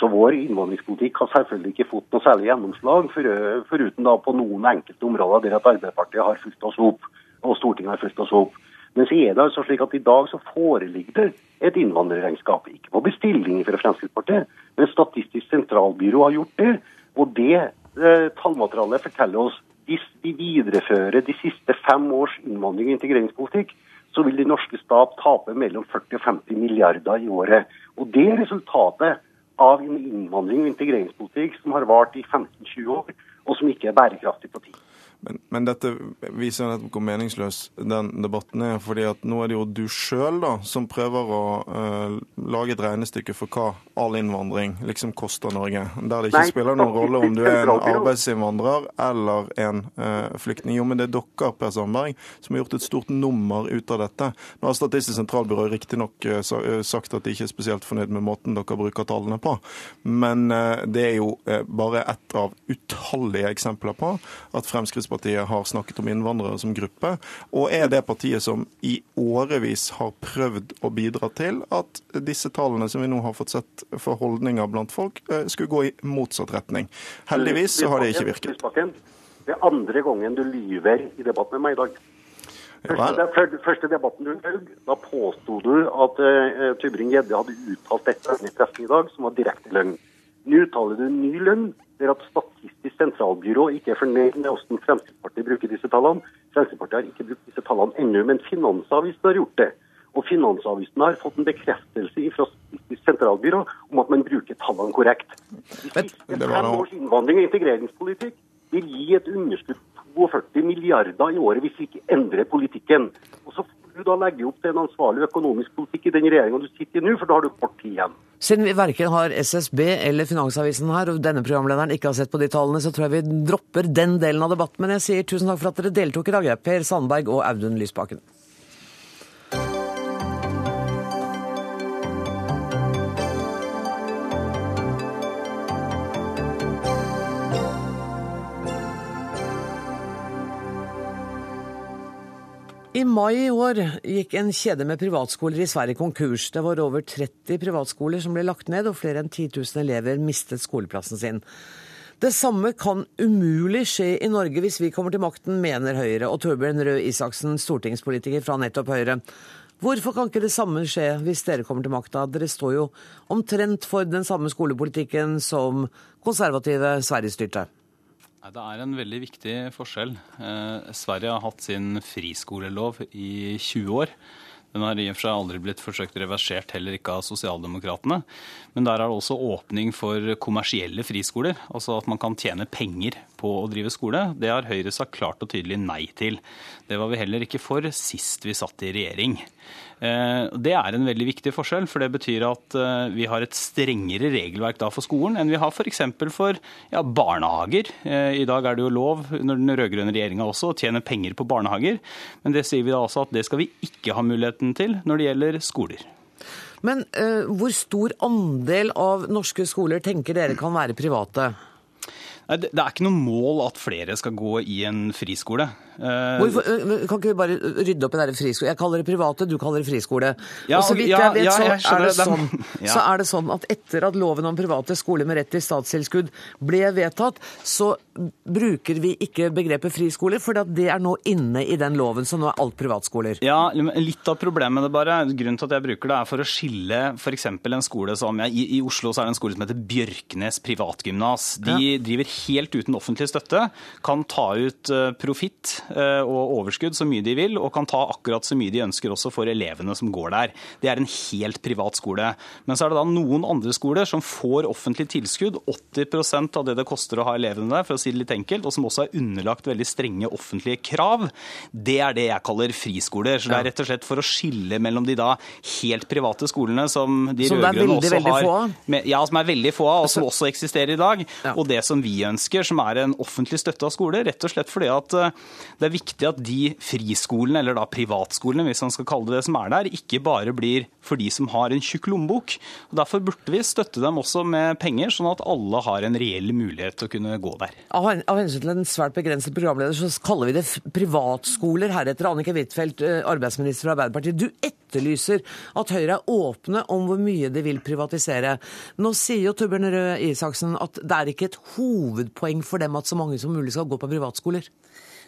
Så vår innvandringspolitikk har selvfølgelig ikke fått noe særlig gjennomslag, for, foruten da på noen enkelte områder der at Arbeiderpartiet har fulgt oss opp, og Stortinget har fulgt oss opp. Men så er det altså slik at i dag så foreligger det et innvandrerregnskap. Ikke på bestilling fra Fremskrittspartiet, men Statistisk sentralbyrå har gjort det. Og det eh, tallmaterialet forteller oss hvis vi viderefører de siste fem års innvandring- og integreringspolitikk, så vil den norske stat tape mellom 40 og 50 milliarder i året. Og det er resultatet av en innvandring- og integreringspolitikk som har vart i 15-20 år, og som ikke er bærekraftig på tid. Men, men, dette viser nettopp hvor meningsløs den debatten er. fordi at nå er det jo du sjøl som prøver å uh, lage et regnestykke for hva all innvandring liksom koster Norge. Der det ikke Nei, spiller noen rolle om du er en arbeidsinnvandrer eller en uh, flyktning. Jo, men det er dere, Per Sandberg, som har gjort et stort nummer ut av dette. Nå har Statistisk sentralbyrå riktignok uh, sagt at de ikke er spesielt fornøyd med måten dere bruker tallene på, men uh, det er jo bare ett av utallige eksempler på at Fremskrittspartiet Fremskrittspartiet har snakket om innvandrere som gruppe, og er det partiet som i årevis har prøvd å bidra til at disse tallene som vi nå har fått sett for holdninger blant folk, eh, skulle gå i motsatt retning. Heldigvis så har det ikke virket. Det er andre gangen du lyver i debatt med meg i dag. Første, første debatten du løy, da påsto du at uh, Tybring-Gjedde hadde uttalt dette i pressen i dag, som var direkte løgn. Nå uttaler du ny lønn. Det er at Statistisk sentralbyrå ikke er fornøyd med hvordan Fremskrittspartiet bruker disse tallene. Fremskrittspartiet har ikke brukt disse tallene ennå, men Finansavisen har gjort det. Og Finansavisen har fått en bekreftelse fra Statistisk sentralbyrå om at man bruker tallene korrekt. Fem års innvandring og integreringspolitikk vil gi et underskudd på 42 milliarder i året hvis vi ikke endrer politikken. Og så du da legger opp til en ansvarlig økonomisk politikk i den regjeringa du sitter i nå, for da har du kort tid igjen. Siden vi verken har SSB eller Finansavisen her, og denne programlederen ikke har sett på de tallene, så tror jeg vi dropper den delen av debatten. Men jeg sier tusen takk for at dere deltok i dag, Per Sandberg og Audun Lysbakken. I mai i år gikk en kjede med privatskoler i Sverige konkurs. Det var over 30 privatskoler som ble lagt ned, og flere enn 10 000 elever mistet skoleplassen sin. Det samme kan umulig skje i Norge hvis vi kommer til makten, mener Høyre og Torbjørn Røe Isaksen, stortingspolitiker fra nettopp Høyre. Hvorfor kan ikke det samme skje hvis dere kommer til makta? Dere står jo omtrent for den samme skolepolitikken som konservative Sverige-styrte. Det er en veldig viktig forskjell. Eh, Sverige har hatt sin friskolelov i 20 år. Den har i og for seg aldri blitt forsøkt reversert, heller ikke av sosialdemokratene. Men der er det også åpning for kommersielle friskoler, altså at man kan tjene penger på å drive skole. Det har Høyre sagt klart og tydelig nei til. Det var vi heller ikke for sist vi satt i regjering. Eh, det er en veldig viktig forskjell, for det betyr at eh, vi har et strengere regelverk da for skolen enn vi har f.eks. for, for ja, barnehager. Eh, I dag er det jo lov under den rød-grønne regjeringa også å tjene penger på barnehager, men det sier vi da også at det skal vi ikke ha muligheten til når det gjelder skoler. Men uh, hvor stor andel av norske skoler tenker dere kan være private? Det er ikke noe mål at flere skal gå i en friskole. Eh, Hvorfor, kan ikke vi bare rydde opp i det friskole? Jeg kaller det private, du kaller det friskole. Ja, og så vidt jeg vet, så, er det sånn, så er det sånn at etter at loven om private skoler med rett til statstilskudd ble vedtatt, så bruker vi ikke begrepet friskoler, for det er nå inne i den loven, så nå er alt privatskoler. Ja, Litt av problemet med det bare, grunnen til at jeg bruker det, er for å skille f.eks. en skole som i, i, Oslo så er det en skole som heter Bjørknes privatgymnas. De ja. driver helt uten offentlig støtte, kan ta ut uh, profitt og overskudd så mye de vil, og kan ta akkurat så mye de ønsker også for elevene som går der. Det er en helt privat skole. Men så er det da noen andre skoler som får offentlig tilskudd, 80% av det det koster å ha elevene der, for å si det litt enkelt, og som også er underlagt veldig strenge offentlige krav. Det er det jeg kaller friskoler. Så det er rett og slett for å skille mellom de da helt private skolene som de rød-grønne også veldig har. Med, ja, som er veldig få av, og som også eksisterer i dag. Ja. Og det som vi ønsker, som er en offentlig støtte av skole, rett og slett fordi at eh, det er viktig at de friskolene, eller da privatskolene, hvis man skal kalle det det som er der, ikke bare blir for de som har en tjukk lommebok. Og Derfor burde vi støtte dem også med penger, sånn at alle har en reell mulighet til å kunne gå der. Av hensyn til en svært begrenset programleder, så kaller vi det privatskoler heretter. Annike Huitfeldt, arbeidsminister fra Arbeiderpartiet. Du etterlyser at Høyre er åpne om hvor mye de vil privatisere. Nå sier jo Torbjørn Røe Isaksen at det er ikke et hovedpoeng for dem at så mange som mulig skal gå på privatskoler.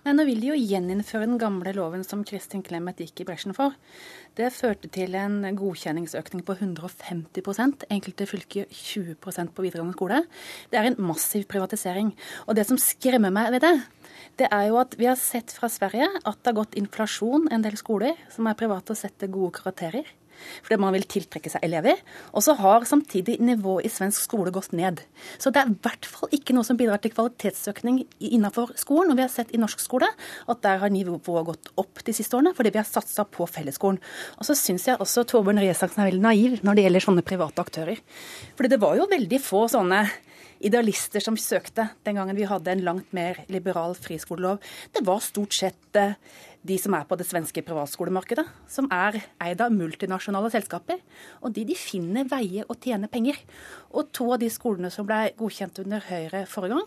Nei, Nå vil de jo gjeninnføre den gamle loven som Kristin Clemet gikk i bresjen for. Det førte til en godkjenningsøkning på 150% enkelte fylker 20% på videregående skole. Det er en massiv privatisering. Og det som skremmer meg ved det, det er jo at vi har sett fra Sverige at det har gått inflasjon en del skoler som er private og setter gode karakterer fordi man vil tiltrekke seg elever. Og så har samtidig nivået i svensk skole gått ned. Så det er i hvert fall ikke noe som bidrar til kvalitetsøkning innenfor skolen. Og vi har sett i norsk skole at der har nivået gått opp de siste årene, fordi vi har satsa på fellesskolen. Og så syns jeg også Torbjørn Røe Isaksen er veldig naiv når det gjelder sånne private aktører. Fordi det var jo veldig få sånne idealister som søkte den gangen vi hadde en langt mer liberal friskolelov. Det var stort sett eh, de som er på det svenske privatskolemarkedet, som er eid av multinasjonale selskaper. Og de, de finner veier å tjene penger. Og to av de skolene som ble godkjent under Høyre forrige gang,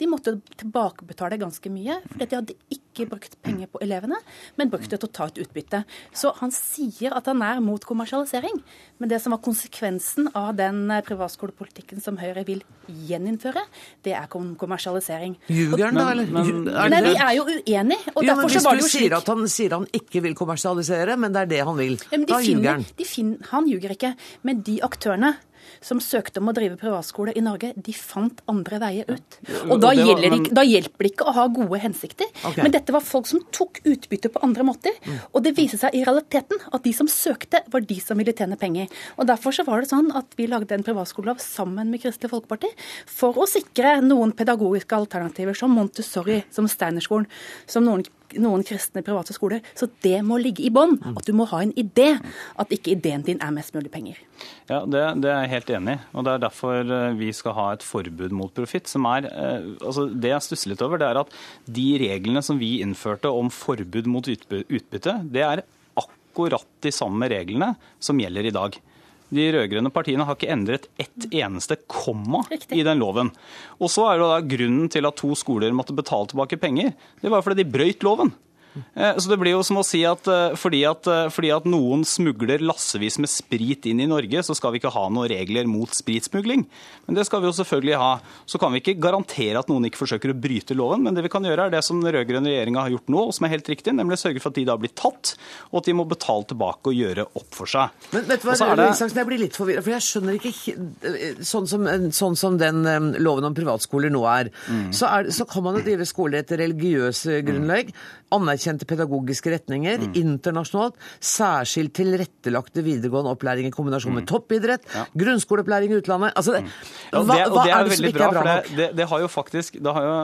de måtte tilbakebetale ganske mye, fordi de hadde ikke brukt penger på elevene, men brukt det til å ta ut utbytte. Så han sier at han er mot kommersialisering, men det som var konsekvensen av den privatskolepolitikken som Høyre vil gjeninnføre, det er kommersialisering. Ljuger han da, eller? Nei, vi er jo uenige. og jo, derfor så var det jo slik... Sier at han sier han ikke vil kommersialisere, men det er det han vil. Ja, da ljuger han. Han ljuger ikke. Men de aktørene som søkte om å drive privatskole i Norge, de fant andre veier ut. Og da, var, men... ikke, da hjelper det ikke å ha gode hensikter. Okay. Men dette var folk som tok utbytte på andre måter. Mm. Og det viser seg i realiteten at de som søkte, var de som ville tjene penger. Og Derfor så var det sånn at vi lagde en privatskolelov sammen med Kristelig Folkeparti for å sikre noen pedagogiske alternativer, som Montessori, som Steinerskolen, som noen noen kristne private skoler. Så det må ligge i bånn. Mm. At du må ha en idé. At ikke ideen din er mest mulig penger. Ja, det, det, er jeg helt enig i. Og det er derfor eh, vi skal ha et forbud mot profitt. som er, eh, altså Det jeg stusser litt over, det er at de reglene som vi innførte om forbud mot utbytte, det er akkurat de samme reglene som gjelder i dag. De rød-grønne partiene har ikke endret ett eneste komma Riktig. i den loven. Og så er det da grunnen til at to skoler måtte betale tilbake penger. Det var fordi de brøyt loven. Eh, så det blir jo som å si at eh, fordi, at eh, fordi at noen smugler lassevis med sprit inn i Norge, så skal vi ikke ha noen regler mot spritsmugling. Men det skal vi jo selvfølgelig ha. Så kan vi ikke garantere at noen ikke forsøker å bryte loven, men det vi kan gjøre er det som den rød-grønne regjeringa har gjort nå, og som er helt riktig, nemlig sørge for at de da blir tatt, og at de må betale tilbake og gjøre opp for seg. Men vet du hva, det... Jeg blir litt forvirra, for jeg skjønner ikke sånn som, sånn som den loven om privatskoler nå er. Mm. Så, er, så kan man jo drive skoler etter religiøs grunnlag. Anerkjenne anerkjente pedagogiske retninger mm. internasjonalt, særskilt tilrettelagte videregående opplæring i kombinasjon med mm. toppidrett, ja. grunnskoleopplæring i utlandet altså, mm. ja, hva, det, hva, er det som ikke bra, er bra nok? Det, det, har jo faktisk, det har jo,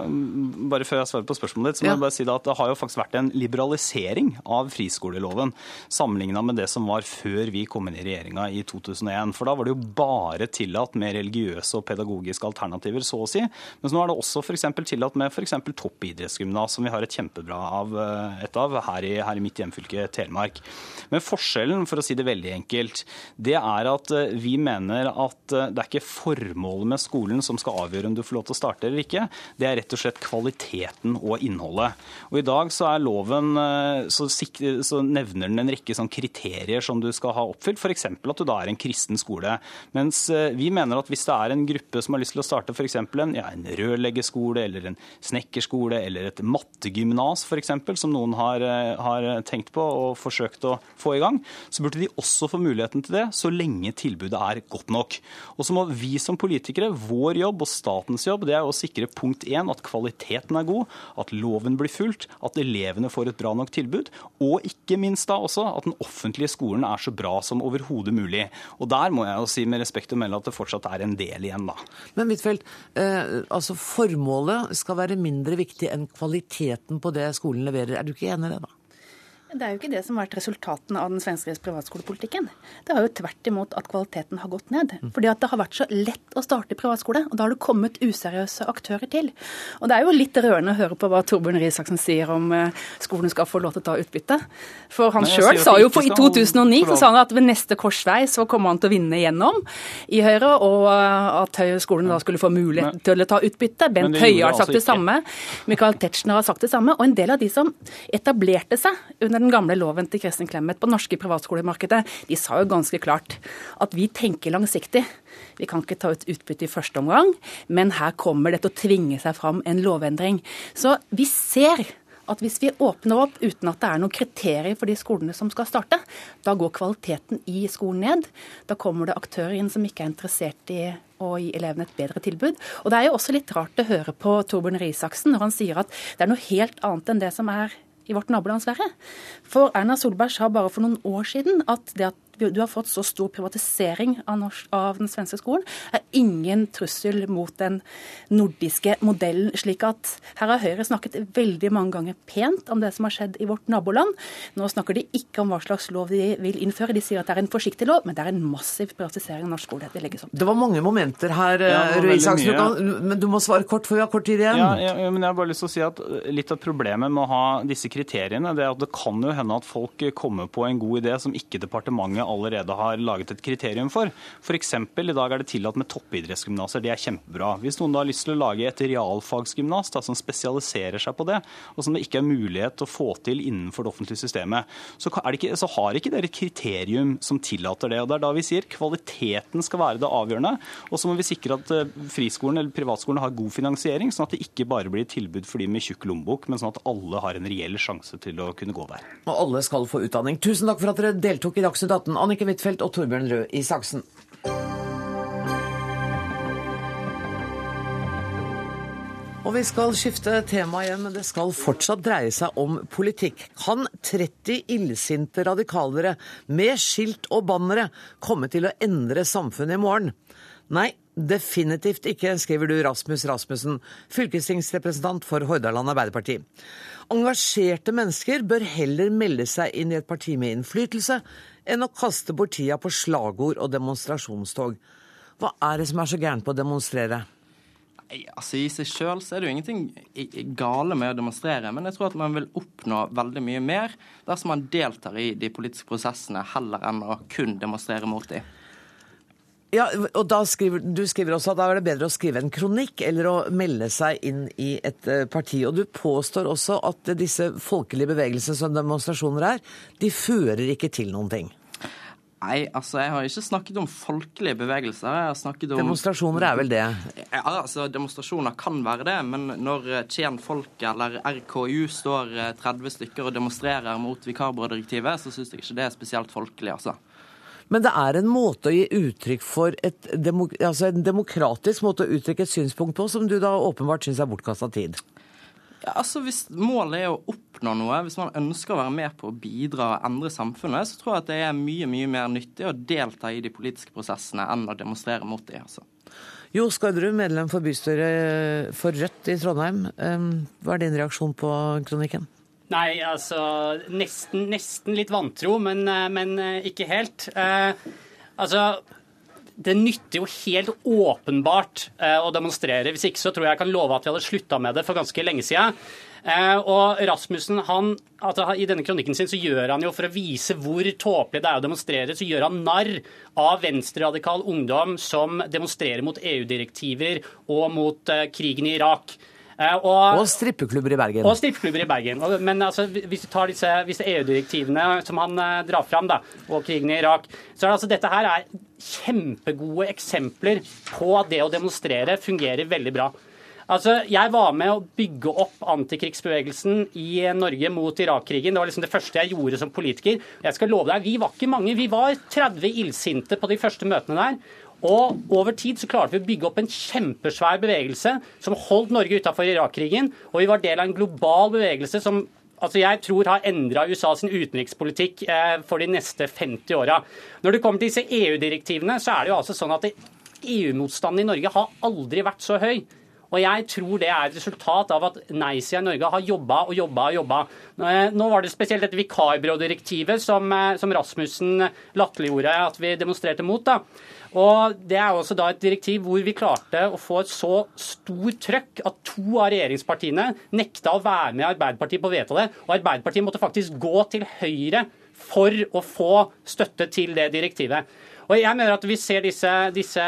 Bare før jeg svarer på spørsmålet ditt, så må ja. jeg bare si at det har jo faktisk vært en liberalisering av friskoleloven sammenligna med det som var før vi kom inn i regjeringa i 2001. For da var det jo bare tillatt med religiøse og pedagogiske alternativer, så å si. Mens nå er det også f.eks. tillatt med f.eks. toppidrettsgymnas, som vi har et kjempebra av et av her i, her i mitt hjemfylke Telemark. Men forskjellen, for å si det veldig enkelt, det er at eh, vi mener at eh, det er ikke formålet med skolen som skal avgjøre om du får lov til å starte eller ikke. Det er rett og slett kvaliteten og innholdet. Og I dag så er loven eh, så, så nevner den en rekke sånn kriterier som du skal ha oppfylt, f.eks. at du da er en kristen skole. Mens vi mener at hvis det er en gruppe som har lyst til å starte f.eks. En, ja, en rørleggerskole eller en snekkerskole eller et mattegymnas f.eks., som noen har, har tenkt på og forsøkt å få i gang, så burde de også få muligheten til det så lenge tilbudet er godt nok. Og så må vi som politikere, vår jobb og statens jobb, det er å sikre punkt én at kvaliteten er god, at loven blir fulgt, at elevene får et bra nok tilbud, og ikke minst da også at den offentlige skolen er så bra som overhodet mulig. Og der må jeg jo si med respekt å melde at det fortsatt er en del igjen, da. Men Huitfeldt, eh, altså formålet skal være mindre viktig enn kvaliteten på det skolen leverer. Er du ikke enig i det, da? Det er jo ikke det som har vært resultatene av den svenske privatskolepolitikken. Det har jo tvert imot at kvaliteten har gått ned. Mm. Fordi at det har vært så lett å starte privatskole, og da har det kommet useriøse aktører til. Og det er jo litt rørende å høre på hva Torbjørn Risaksen sier om eh, skolen skal få lov til å ta utbytte. For han sjøl sa jo på, i 2009 så sa han at ved neste korsvei så kommer han til å vinne igjennom i Høyre, og eh, at skolen da skulle få mulighet til å ta utbytte. Bent Høie har sagt altså det samme. Michael Tetzschner har sagt det samme. Og en del av de som etablerte seg under den gamle loven til Kristin Clemet på norske privatskolemarkedet, de sa jo ganske klart at vi tenker langsiktig. Vi kan ikke ta ut utbytte i første omgang, men her kommer det til å tvinge seg fram en lovendring. Så vi ser at hvis vi åpner opp uten at det er noen kriterier for de skolene som skal starte, da går kvaliteten i skolen ned. Da kommer det aktører inn som ikke er interessert i å gi elevene et bedre tilbud. Og Det er jo også litt rart å høre på Torbjørn Risaksen når han sier at det er noe helt annet enn det som er i vårt naboland Sverige. For Erna Solberg sa bare for noen år siden at det at du har fått så stor privatisering av, norsk, av, den svenske skolen, er ingen trussel mot den nordiske modellen. slik at Her har Høyre snakket veldig mange ganger pent om det som har skjedd i vårt naboland. Nå snakker de ikke om hva slags lov de vil innføre. De sier at det er en forsiktig lov, men det er en massiv privatisering av norsk skole. Det legges opp Det var mange momenter her, ja, Røe Isaksen, men du må svare kort, for vi har kort tid igjen. Ja, ja, men jeg har bare lyst til å si at Litt av problemet med å ha disse kriteriene, det er at det kan jo hende at folk kommer på en god idé som ikke departementet allerede har laget et kriterium for. F.eks. i dag er det tillatt med toppidrettsgymnaser. Det er kjempebra. Hvis noen da har lyst til å lage et realfagsgymnas som spesialiserer seg på det, og som det ikke er mulighet å få til innenfor det offentlige systemet, så, ikke, så har ikke dere et kriterium som tillater det. og Det er da vi sier kvaliteten skal være det avgjørende. Og så må vi sikre at eh, friskolen eller privatskolen har god finansiering, sånn at det ikke bare blir tilbud for de med tjukk lommebok, men sånn at alle har en reell sjanse til å kunne gå der. Og alle skal få utdanning. Tusen takk for at dere deltok i Dagsnytt 18. Anniken Huitfeldt og Torbjørn Røe Isaksen. Og vi skal skifte tema igjen, men det skal fortsatt dreie seg om politikk. Kan 30 illsinte radikalere med skilt og bannere komme til å endre samfunnet i morgen? Nei, definitivt ikke, skriver du Rasmus Rasmussen, fylkestingsrepresentant for Hordaland Arbeiderparti. Engasjerte mennesker bør heller melde seg inn i et parti med innflytelse, enn å kaste bort tida på slagord og demonstrasjonstog. Hva er det som er så gærent på å demonstrere? Nei, altså I seg sjøl er det jo ingenting gale med å demonstrere, men jeg tror at man vil oppnå veldig mye mer dersom man deltar i de politiske prosessene heller enn å kun demonstrere mot dem. Ja, og da skriver, Du skriver også at da er det bedre å skrive en kronikk eller å melde seg inn i et eh, parti. Og du påstår også at disse folkelige bevegelsene som demonstrasjoner er, de fører ikke til noen ting. Nei, altså jeg har ikke snakket om folkelige bevegelser. Jeg har snakket om Demonstrasjoner er vel det? Ja, altså Demonstrasjoner kan være det, men når Tjen-folket eller RKU står 30 eh, stykker og demonstrerer mot vikarbyrådirektivet, så syns jeg ikke det er spesielt folkelig, altså. Men det er en måte å gi uttrykk for et altså en demokratisk måte å uttrykke et synspunkt på, som du da åpenbart syns er bortkasta tid? Ja, altså Hvis målet er å oppnå noe, hvis man ønsker å være med på å bidra og endre samfunnet, så tror jeg at det er mye mye mer nyttig å delta i de politiske prosessene enn å demonstrere mot dem. Altså. Jo Skardrud, medlem for bystyret for Rødt i Trondheim. Hva er din reaksjon på kronikken? Nei, altså nesten, nesten litt vantro, men, eh, men, eh, ikke helt. Eh, altså det nytter jo helt åpenbart eh, å demonstrere. Hvis ikke så tror jeg jeg kan love at vi hadde slutta med det for ganske lenge siden. Eh, og Rasmussen, han, altså, I denne kronikken sin så gjør han jo, for å vise hvor tåpelig det er å demonstrere, så gjør han narr av venstreradikal ungdom som demonstrerer mot EU-direktiver og mot uh, krigen i Irak. Uh, og, og, strippeklubber i Bergen. Og strippeklubber i Bergen. Men altså, hvis du tar disse, disse EU-direktivene som han uh, drar fram, da, og krigen i Irak, så er det altså dette her er kjempegode eksempler på at det å demonstrere fungerer veldig bra. Altså, Jeg var med å bygge opp antikrigsbevegelsen i Norge mot Irak-krigen. Det var liksom det første jeg gjorde som politiker. Jeg skal love deg, Vi var ikke mange. Vi var 30 illsinte på de første møtene der. Og over tid så klarte vi å bygge opp en kjempesvær bevegelse som holdt Norge utafor Irak-krigen. Og vi var del av en global bevegelse som altså jeg tror har endra USA sin utenrikspolitikk eh, for de neste 50 åra. Når det kommer til disse EU-direktivene, så er det jo altså sånn at EU-motstanden i Norge har aldri vært så høy. Og jeg tror det er et resultat av at nei-sida i Norge har jobba og jobba og jobba. Nå var det spesielt dette vikarbyrådirektivet som, eh, som Rasmussen latterliggjorde at vi demonstrerte mot. da. Og Det er også da et direktiv hvor vi klarte å få et så stor trøkk at to av regjeringspartiene nekta å være med Arbeiderpartiet på å vedta det. Og Arbeiderpartiet måtte faktisk gå til Høyre for å få støtte til det direktivet. Og jeg mener at Vi ser disse, disse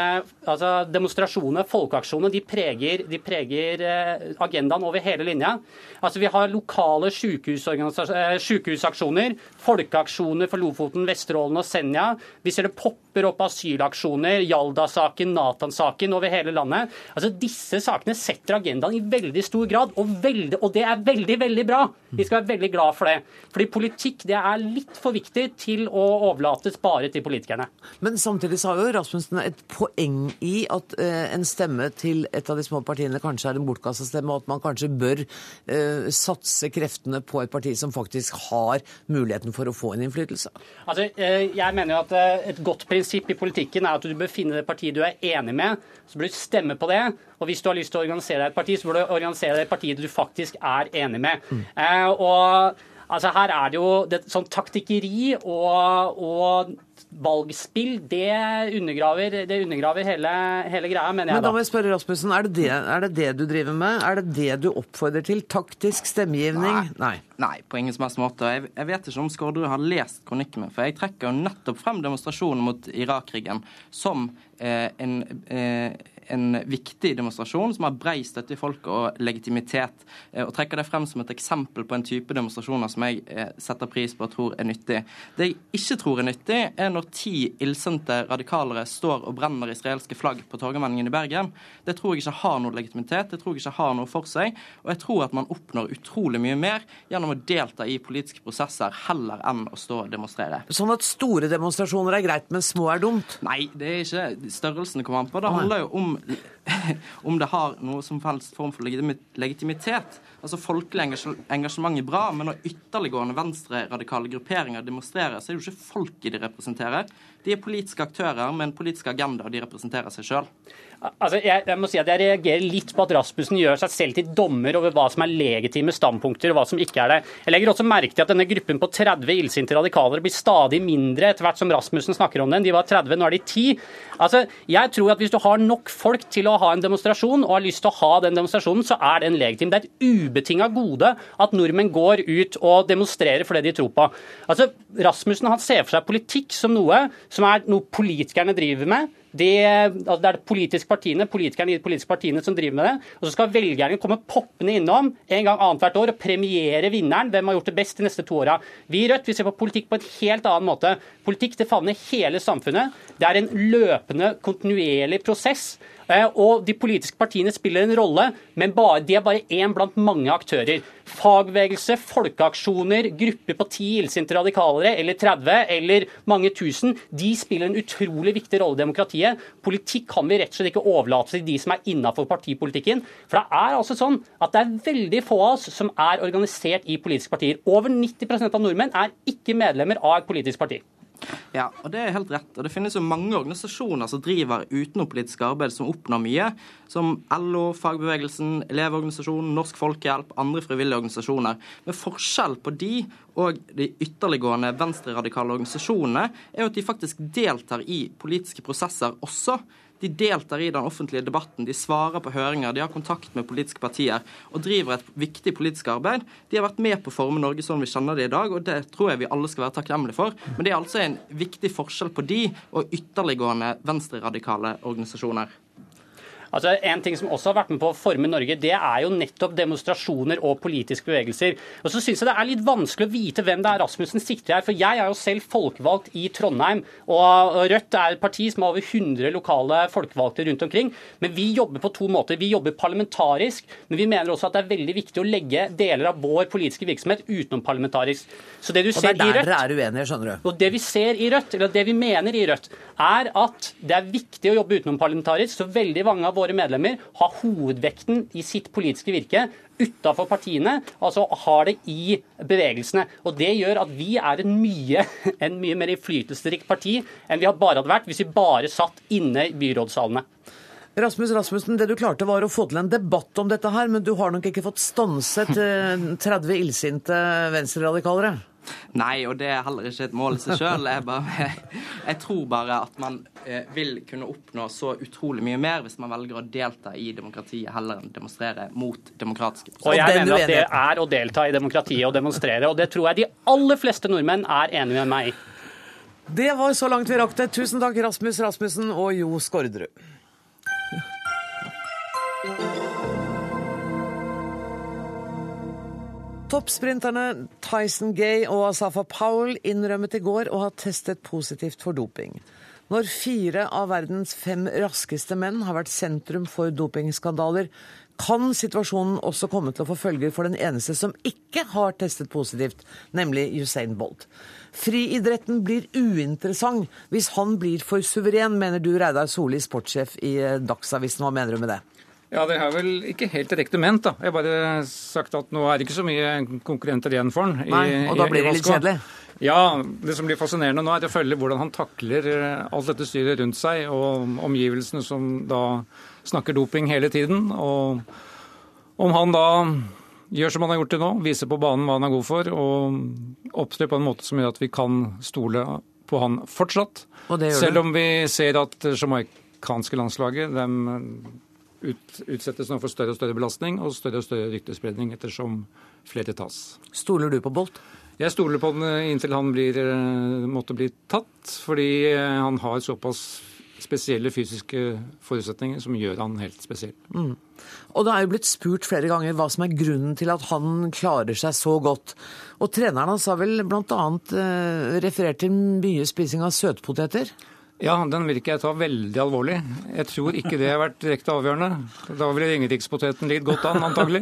altså demonstrasjonene, folkeaksjonene, de preger, de preger eh, agendaen over hele linja. Altså Vi har lokale eh, sykehusaksjoner, folkeaksjoner for Lofoten, Vesterålen og Senja. Vi ser det popper opp asylaksjoner, Jalda-saken, Natan-saken over hele landet. Altså Disse sakene setter agendaen i veldig stor grad, og, veldig, og det er veldig, veldig bra. Vi skal være veldig glad for det. Fordi politikk det er litt for viktig til å overlates bare til politikerne. Men samtidig har jo Rasmussen et poeng i at eh, en stemme til et av de små partiene kanskje er en bortkasta stemme, og at man kanskje bør eh, satse kreftene på et parti som faktisk har muligheten for å få en innflytelse? Altså, eh, jeg mener jo at Et godt prinsipp i politikken er at du bør finne det partiet du er enig med, så bør du stemme på det. Og hvis du har lyst til å organisere deg et parti, så bør du organisere deg et parti du faktisk er enig med. Mm. Og Altså Her er det jo det, sånn taktikkeri og, og valgspill, det undergraver, det undergraver hele, hele, greia, mener jeg. Men da må jeg spørre Rasmussen, er det det, er det det, du driver med? Er det det du oppfordrer til? Taktisk stemmegivning? Nei. Nei. Nei på ingen som helst måte. Jeg, jeg, vet ikke om Skårderud har lest kronikken min, for jeg trekker jo nettopp frem demonstrasjonen mot Irak-krigen som eh, en eh, en viktig demonstrasjon som har brei støtte i folket og legitimitet. Eh, og trekker det frem som et eksempel på en type demonstrasjoner som jeg eh, setter pris på og tror er nyttig. Det jeg ikke tror er nyttig, er når ti illsinte radikalere står og brenner israelske flagg på Torgallmenningen i Bergen. Det tror jeg ikke har noe legitimitet, det tror jeg ikke har noe for seg. Og jeg tror at man oppnår utrolig mye mer gjennom å delta i politiske prosesser heller enn å stå og demonstrere. Sånn at store demonstrasjoner er greit, men små er dumt? Nei, det er ikke størrelsen kommer an på. Det handler jo om om, det har noe som helst form for legitimitet. Altså Folkelig engasjement er bra, men når ytterliggående venstreradikale grupperinger demonstrerer, så er det jo ikke folket de representerer. De er politiske aktører med en politisk agenda, og de representerer seg sjøl. Altså, jeg, jeg, må si at jeg reagerer litt på at Rasmussen gjør seg selv til dommer over hva som er legitime standpunkter og hva som ikke er det. Jeg legger også merke til at denne gruppen på 30 illsinte radikalere blir stadig mindre etter hvert som Rasmussen snakker om den. De var 30, nå er de 10. Altså, jeg tror at Hvis du har nok folk til å ha en demonstrasjon, og har lyst til å ha den demonstrasjonen, så er den legitim. Det er et ubetinga gode at nordmenn går ut og demonstrerer for det de tror på. Altså, Rasmussen han ser for seg politikk som noe som er noe politikerne driver med det, altså det er politiske partiene, politikerne i de politiske partiene som driver med det. Og så skal velgerne komme poppende innom en gang annethvert år og premiere vinneren. Hvem har gjort det best de neste to åra. Vi i Rødt vi ser på politikk på en helt annen måte. Politikk det favner hele samfunnet. Det er en løpende, kontinuerlig prosess. Eh, og de politiske partiene spiller en rolle, men bare, de er bare én blant mange aktører. Fagbevegelse, folkeaksjoner, grupper på ti illsinte radikalere, eller 30, eller mange tusen, de spiller en utrolig viktig rolle i demokratiet. Politikk kan vi rett og slett ikke overlate til de som er innafor partipolitikken. For det er altså sånn at det er veldig få av oss som er organisert i politiske partier. Over 90% av nordmenn er ikke medlemmer av et politisk parti. Ja, og det er helt rett. Og det finnes jo mange organisasjoner som driver utenompolitisk arbeid som oppnår mye, som LO, fagbevegelsen, Elevorganisasjonen, Norsk Folkehjelp, andre frivillige organisasjoner. Men forskjell på de og de ytterliggående venstreradikale organisasjonene er jo at de faktisk deltar i politiske prosesser også. De deltar i den offentlige debatten, de svarer på høringer, de har kontakt med politiske partier og driver et viktig politisk arbeid. De har vært med på å forme Norge sånn vi kjenner det i dag, og det tror jeg vi alle skal være takknemlige for. Men det er altså en viktig forskjell på de og ytterliggående venstreradikale organisasjoner. Altså, En ting som også har vært med på å forme Norge, det er jo nettopp demonstrasjoner og politiske bevegelser. Og så syns jeg det er litt vanskelig å vite hvem det er Rasmussen sikter her. For jeg er jo selv folkevalgt i Trondheim, og Rødt er et parti som har over 100 lokale folkevalgte rundt omkring. Men vi jobber på to måter. Vi jobber parlamentarisk, men vi mener også at det er veldig viktig å legge deler av vår politiske virksomhet utenom parlamentarisk. Så det du Og det er der i Rødt dere er uenige, skjønner du. og Det vi ser i Rødt, eller det vi mener i Rødt, er at det er viktig å jobbe utenomparlamentarisk. Så veldig mange av våre medlemmer har hovedvekten i sitt politiske virke utafor partiene, altså har det i bevegelsene. Og Det gjør at vi er en mye, en mye mer innflytelsesrikt parti enn vi bare hadde vært hvis vi bare satt inne i byrådssalene. Rasmus Rasmussen, det du klarte var å få til en debatt om dette her, men du har nok ikke fått stanset eh, 30 illsinte venstreradikalere? Nei, og det er heller ikke et mål i seg sjøl. Jeg, jeg tror bare at man eh, vil kunne oppnå så utrolig mye mer hvis man velger å delta i demokratiet heller enn demonstrere mot demokratiske Og jeg mener at det er å delta i demokratiet og demonstrere, og det tror jeg de aller fleste nordmenn er enige med meg i. Det var så langt vi rakk det. Tusen takk, Rasmus Rasmussen og Jo Skårderud. Toppsprinterne Tyson Gay og Asafa Powell innrømmet i går å ha testet positivt for doping. Når fire av verdens fem raskeste menn har vært sentrum for dopingskandaler, kan situasjonen også komme til å få følger for den eneste som ikke har testet positivt, nemlig Usain Bolt. Friidretten blir uinteressant hvis han blir for suveren, mener du, Reidar Solli, sportssjef i Dagsavisen. Hva mener du med det? Ja, det har vel ikke helt direkte ment, da. Jeg har bare sagt at nå er det ikke så mye konkurrenter igjen for han. Nei, og da blir det litt kjedelig. Ja, det som blir fascinerende nå, er å følge hvordan han takler eh, alt dette styret rundt seg, og omgivelsene som da snakker doping hele tiden. Og om han da gjør som han har gjort til nå, viser på banen hva han er god for, og opptrer på en måte som gjør at vi kan stole på han fortsatt. Og det gjør Selv om vi ser at jamaicanske landslaget dem ut, utsettes nå for større og større belastning og større og større ryktespredning ettersom flere tas. Stoler du på Bolt? Jeg stoler på den inntil han blir, eh, måtte bli tatt, fordi eh, han har såpass spesielle fysiske forutsetninger som gjør han helt spesiell. Mm. Og det er jo blitt spurt flere ganger hva som er grunnen til at han klarer seg så godt. Og treneren hans har vel bl.a. Eh, referert til mye spising av søtpoteter? Ja, den ikke jeg ta veldig alvorlig. Jeg tror ikke det har vært direkte avgjørende. Da ville ringerikspoteten ligget godt an, antagelig.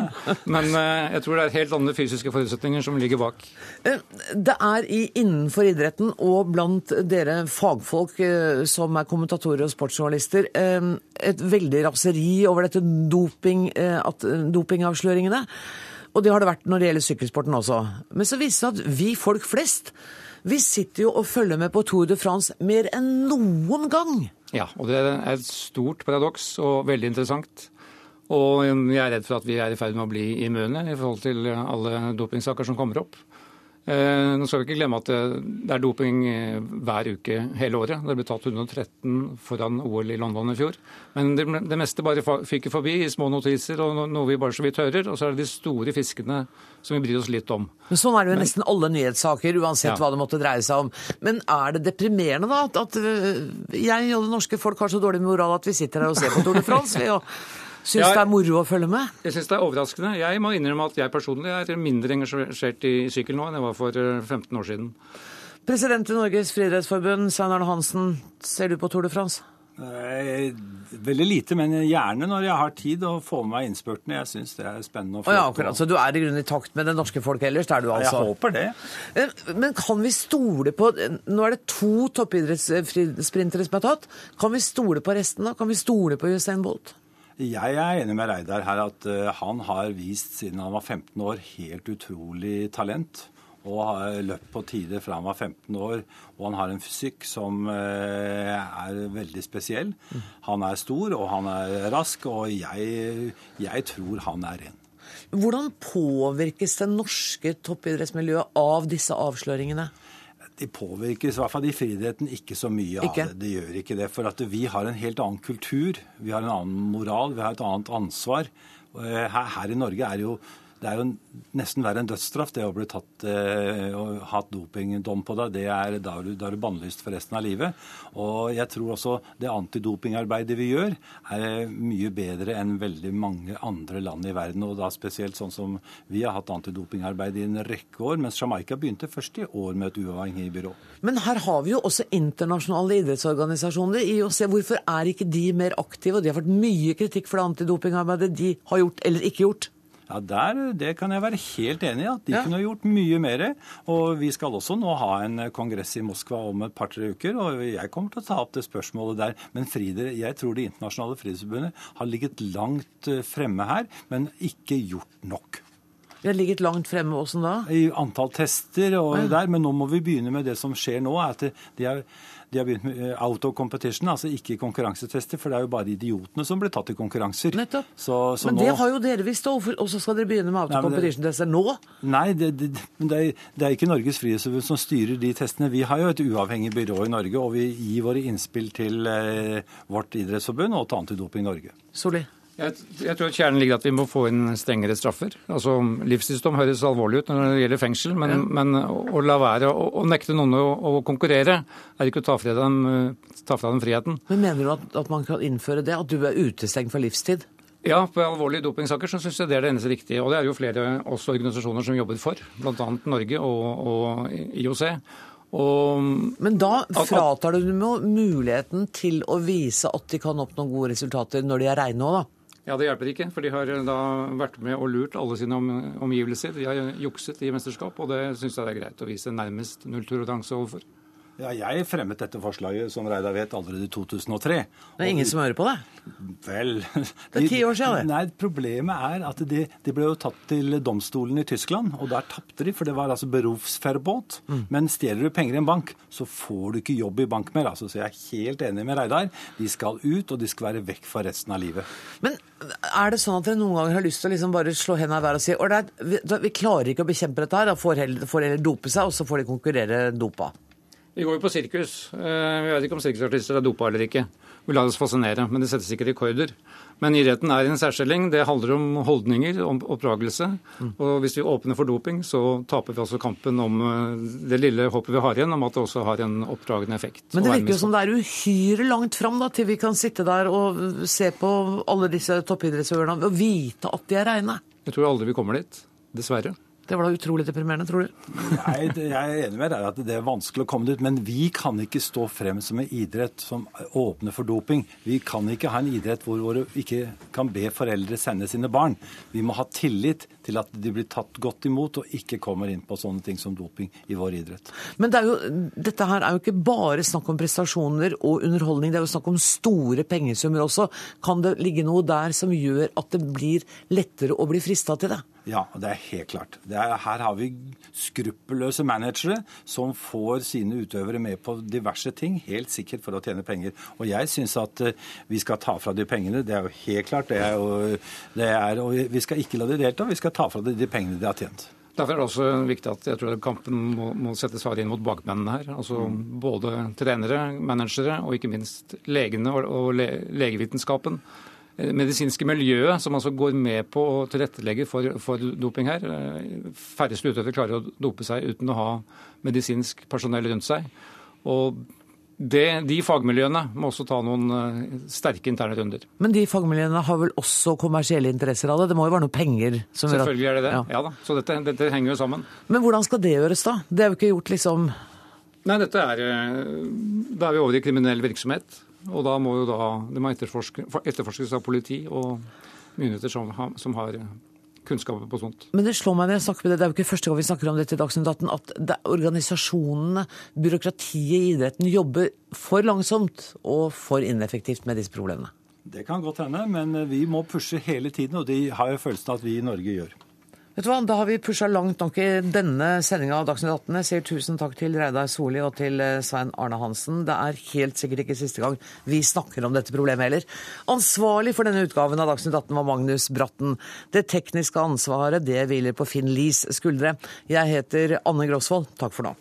Men eh, jeg tror det er helt andre fysiske forutsetninger som ligger bak. Eh, Det er innenfor idretten og blant dere fagfolk eh, som er kommentatorer og sportsjournalister, et veldig raseri over dette doping, dopingavsløringene. Og det har det vært når det gjelder sykkelsporten også. Men så viser det seg at vi folk flest, vi sitter jo og følger med på Tour de France mer enn noen gang. Ja, og det er et stort paradoks og veldig interessant. Og jeg er redd for at vi er i ferd med å bli immune i forhold til alle dopingsaker som kommer opp. Eh, nå skal vi ikke glemme at det, er doping eh, hver uke hele året. Det ble tatt 113 foran OL i London i fjor. Men det, det meste bare fyker forbi i små notiser og no- noe vi bare så vidt hører. Og så er det de store fiskene som vi bryr oss litt om. Men sånn er det jo i nesten alle nyhetssaker, uansett Ja. hva det måtte dreie seg om. Men er det deprimerende da, at, at øh, jeg og det norske folk har så dårlig moral at vi sitter her og ser på Tour de France? Vi og syns det er moro å følge med? Jeg syns det er overraskende. Jeg må innrømme at jeg personlig er mindre engasjert i sykkel nå enn jeg var for eh, 15 år siden. President i Norges friidrettsforbund, Svein Arne Hansen, ser du på Tour de France? Eh, Veldig lite, men gjerne når jeg har tid å få med meg innspurtene. Jeg syns det er spennende å få ja, akkurat. Så du er i grunnen i takt med det norske folk ellers, det er du altså? Jeg håper det. Eh, Men kan vi stole på Nå er det to toppidrettssprintere som er tatt. Kan vi stole på resten, da? Kan vi stole på Usain Bolt? Jeg er enig med Reidar her at eh, han har vist siden han var 15 år helt utrolig talent. og har løpt på tider fra han var 15 år. Og han har en fysikk som eh, er veldig spesiell. Han er stor, og han er rask, og jeg, jeg tror han er ren. Hvordan påvirkes det norske toppidrettsmiljøet av disse avsløringene? De påvirkes, i hvert fall i friidretten, ikke så mye Ikke? av det. Det gjør ikke det. For at vi har en helt annen kultur, vi har en annen moral, vi har et annet ansvar. Eh, Her, her i Norge er det jo det er jo nesten verre enn dødsstraff, det å bli tatt eh, og hatt dopingdom på deg. Det er, da er du, da du bannlyst for resten av livet. Og jeg tror også det antidopingarbeidet vi gjør, er mye bedre enn veldig mange andre land i verden. Og da spesielt sånn som vi har hatt antidopingarbeid i en rekke år, mens Jamaica begynte først i år med et uavhengig byrå. Men her har vi jo også internasjonale idrettsorganisasjoner. IOC, hvorfor er ikke de mer aktive? Og de har fått mye kritikk for det antidopingarbeidet de har gjort eller ikke gjort. Ja, der, Det kan jeg være helt enig i. at De Ja. kunne gjort mye mer. Og vi skal også nå ha en kongress i Moskva om et par-tre uker. og Jeg kommer til å ta opp det spørsmålet der. Men friidrett, jeg tror Det internasjonale friidrettsforbundet har ligget langt eh, fremme her, men ikke gjort nok. Vi har ligget langt fremme. Åssen da? I antall tester og Ja. der, men nå må vi begynne med det som skjer nå. er at det- de har, de har begynt med eh, out of competition, altså ikke konkurransetester, for det er jo bare idiotene som blir tatt i konkurranser. Nettopp. Så, så Men nå, det har jo dere visst, og så skal dere begynne med Nei, men det- auto-competition-tester nå? Nei, det, det, men det, er, det er ikke Norges Frihetsforbund som styrer de testene. Vi har jo et uavhengig byrå i Norge, og vi gir våre innspill til eh, vårt idrettsforbund og til Antidoping Norge. Solli? Jeg, jeg tror at kjernen ligger at vi må få inn strengere straffer. Altså, Livstidsdom høres alvorlig ut når det gjelder fengsel, men, Ja. men å, å la være å, å nekte noen å, å konkurrere, er ikke å ta fra dem, ta fra dem friheten. Men mener du at, at man kan innføre det? At du er utestengt for livstid? Ja, på alvorlige dopingsaker så syns jeg det er det eneste riktige. Og det er jo flere også organisasjoner som jobber for, bl.a. Norge og, og IOC. Og Men da fratar du dem muligheten til å vise at de kan oppnå gode resultater når de er reine òg, da. Ja, det hjelper ikke, for de har da vært med og lurt alle sine omgivelser. De har jukset i mesterskap, og det syns jeg det er greit å vise nærmest nulltoleranse overfor. Ja, jeg fremmet dette forslaget, som Reidar vet, allerede i 2003. Det er ingen som hører på det. Vel Det er ti år siden, det. Nei, Problemet er at de, de ble jo tatt til domstolen i Tyskland, og der tapte de, for det var altså berufsverbot. Mm. Men stjeler du penger i en bank, så får du ikke jobb i bank mer. Altså, så jeg er helt enig med Reidar. De skal ut, og de skal være vekk for resten av livet. Men er det sånn at dere noen ganger har lyst til å liksom bare slå hendene i været og si at vi, vi klarer ikke å bekjempe dette her, da får heller, får heller dope seg, og så får de konkurrere dopa? Vi går jo på sirkus. Eh, Vi vet ikke om sirkusartister er dopa eller ikke. Vi lar oss fascinere, men det settes ikke rekorder. Men idretten er i en særstilling. Det handler om holdninger, om oppdragelse. Og hvis vi åpner for doping, så taper vi også kampen om eh, det lille håpet vi har igjen, om at det også har en oppdragende effekt. Men det virker jo som det er uhyre langt fram da, til vi kan sitte der og se på alle disse toppidrettsutøverne og vite at de er reine. Jeg tror aldri vi kommer dit. Dessverre. Det var da utrolig deprimerende, tror du? Nei, jeg er enig med deg at det er vanskelig å komme dit, men vi kan ikke stå frem som en idrett som åpner for doping. Vi kan ikke ha en idrett hvor vi ikke kan be foreldre sende sine barn. Vi må ha tillit til at de blir tatt godt imot og ikke kommer inn på sånne ting som doping i vår idrett. Men det jo, dette her er jo ikke bare snakk om prestasjoner og underholdning, det er jo snakk om store pengesummer også. Kan det ligge noe der som gjør at det blir lettere å bli frista til det? Ja, det er helt klart. Det er, her har vi skruppelløse managere som får sine utøvere med på diverse ting, helt sikkert for å tjene penger. Og jeg syns at eh, vi skal ta fra de pengene. Det er jo helt klart. Det er jo, det er, og vi skal ikke la de delta, vi skal ta fra de de pengene de har tjent. Derfor er det også viktig at jeg tror at kampen må, må settes hardere inn mot bakmennene her. Altså både trenere, managere og ikke minst legene og, og le, legevitenskapen. Eh, Medisinske miljøet som altså går med på å tilrettelegge for, for doping her. Eh, Færreste utøvere klarer å dope seg uten å ha medisinsk personell rundt seg. Og det, de fagmiljøene må også ta noen eh, sterke interne runder. Men de fagmiljøene har vel også kommersielle interesser av det? Det må jo være noe penger som Selvfølgelig er det det. Ja. Ja, da. Så dette, dette henger jo sammen. Men hvordan skal det gjøres, da? Det er jo ikke gjort liksom Nei, dette er Da er vi over i kriminell virksomhet. Og da må jo da Det må etterforske, etterforskes av politi og myndigheter som, har- som har eh, kunnskaper på sånt. Men det slår meg når jeg snakker med det, det er jo ikke første gang vi snakker om dette i Dagsnytt 18, at det organisasjonene, byråkratiet i idretten, jobber for langsomt og for ineffektivt med disse problemene. Det kan godt hende, men vi må pushe hele tiden, og det har jeg følelsen av at vi i Norge gjør. Vet du hva, Da har vi pusha langt nok i denne sendinga av Dagsnytt 18. Jeg sier tusen takk til Reidar Solli og til eh, Svein Arne Hansen. Det er helt sikkert ikke siste gang vi snakker om dette problemet heller. Ansvarlig for denne utgaven av Dagsnytt 18 var Magnus Bratten. Det tekniske ansvaret det hviler på Finn Lies skuldre. Jeg heter Anne Grosvold. Takk for nå.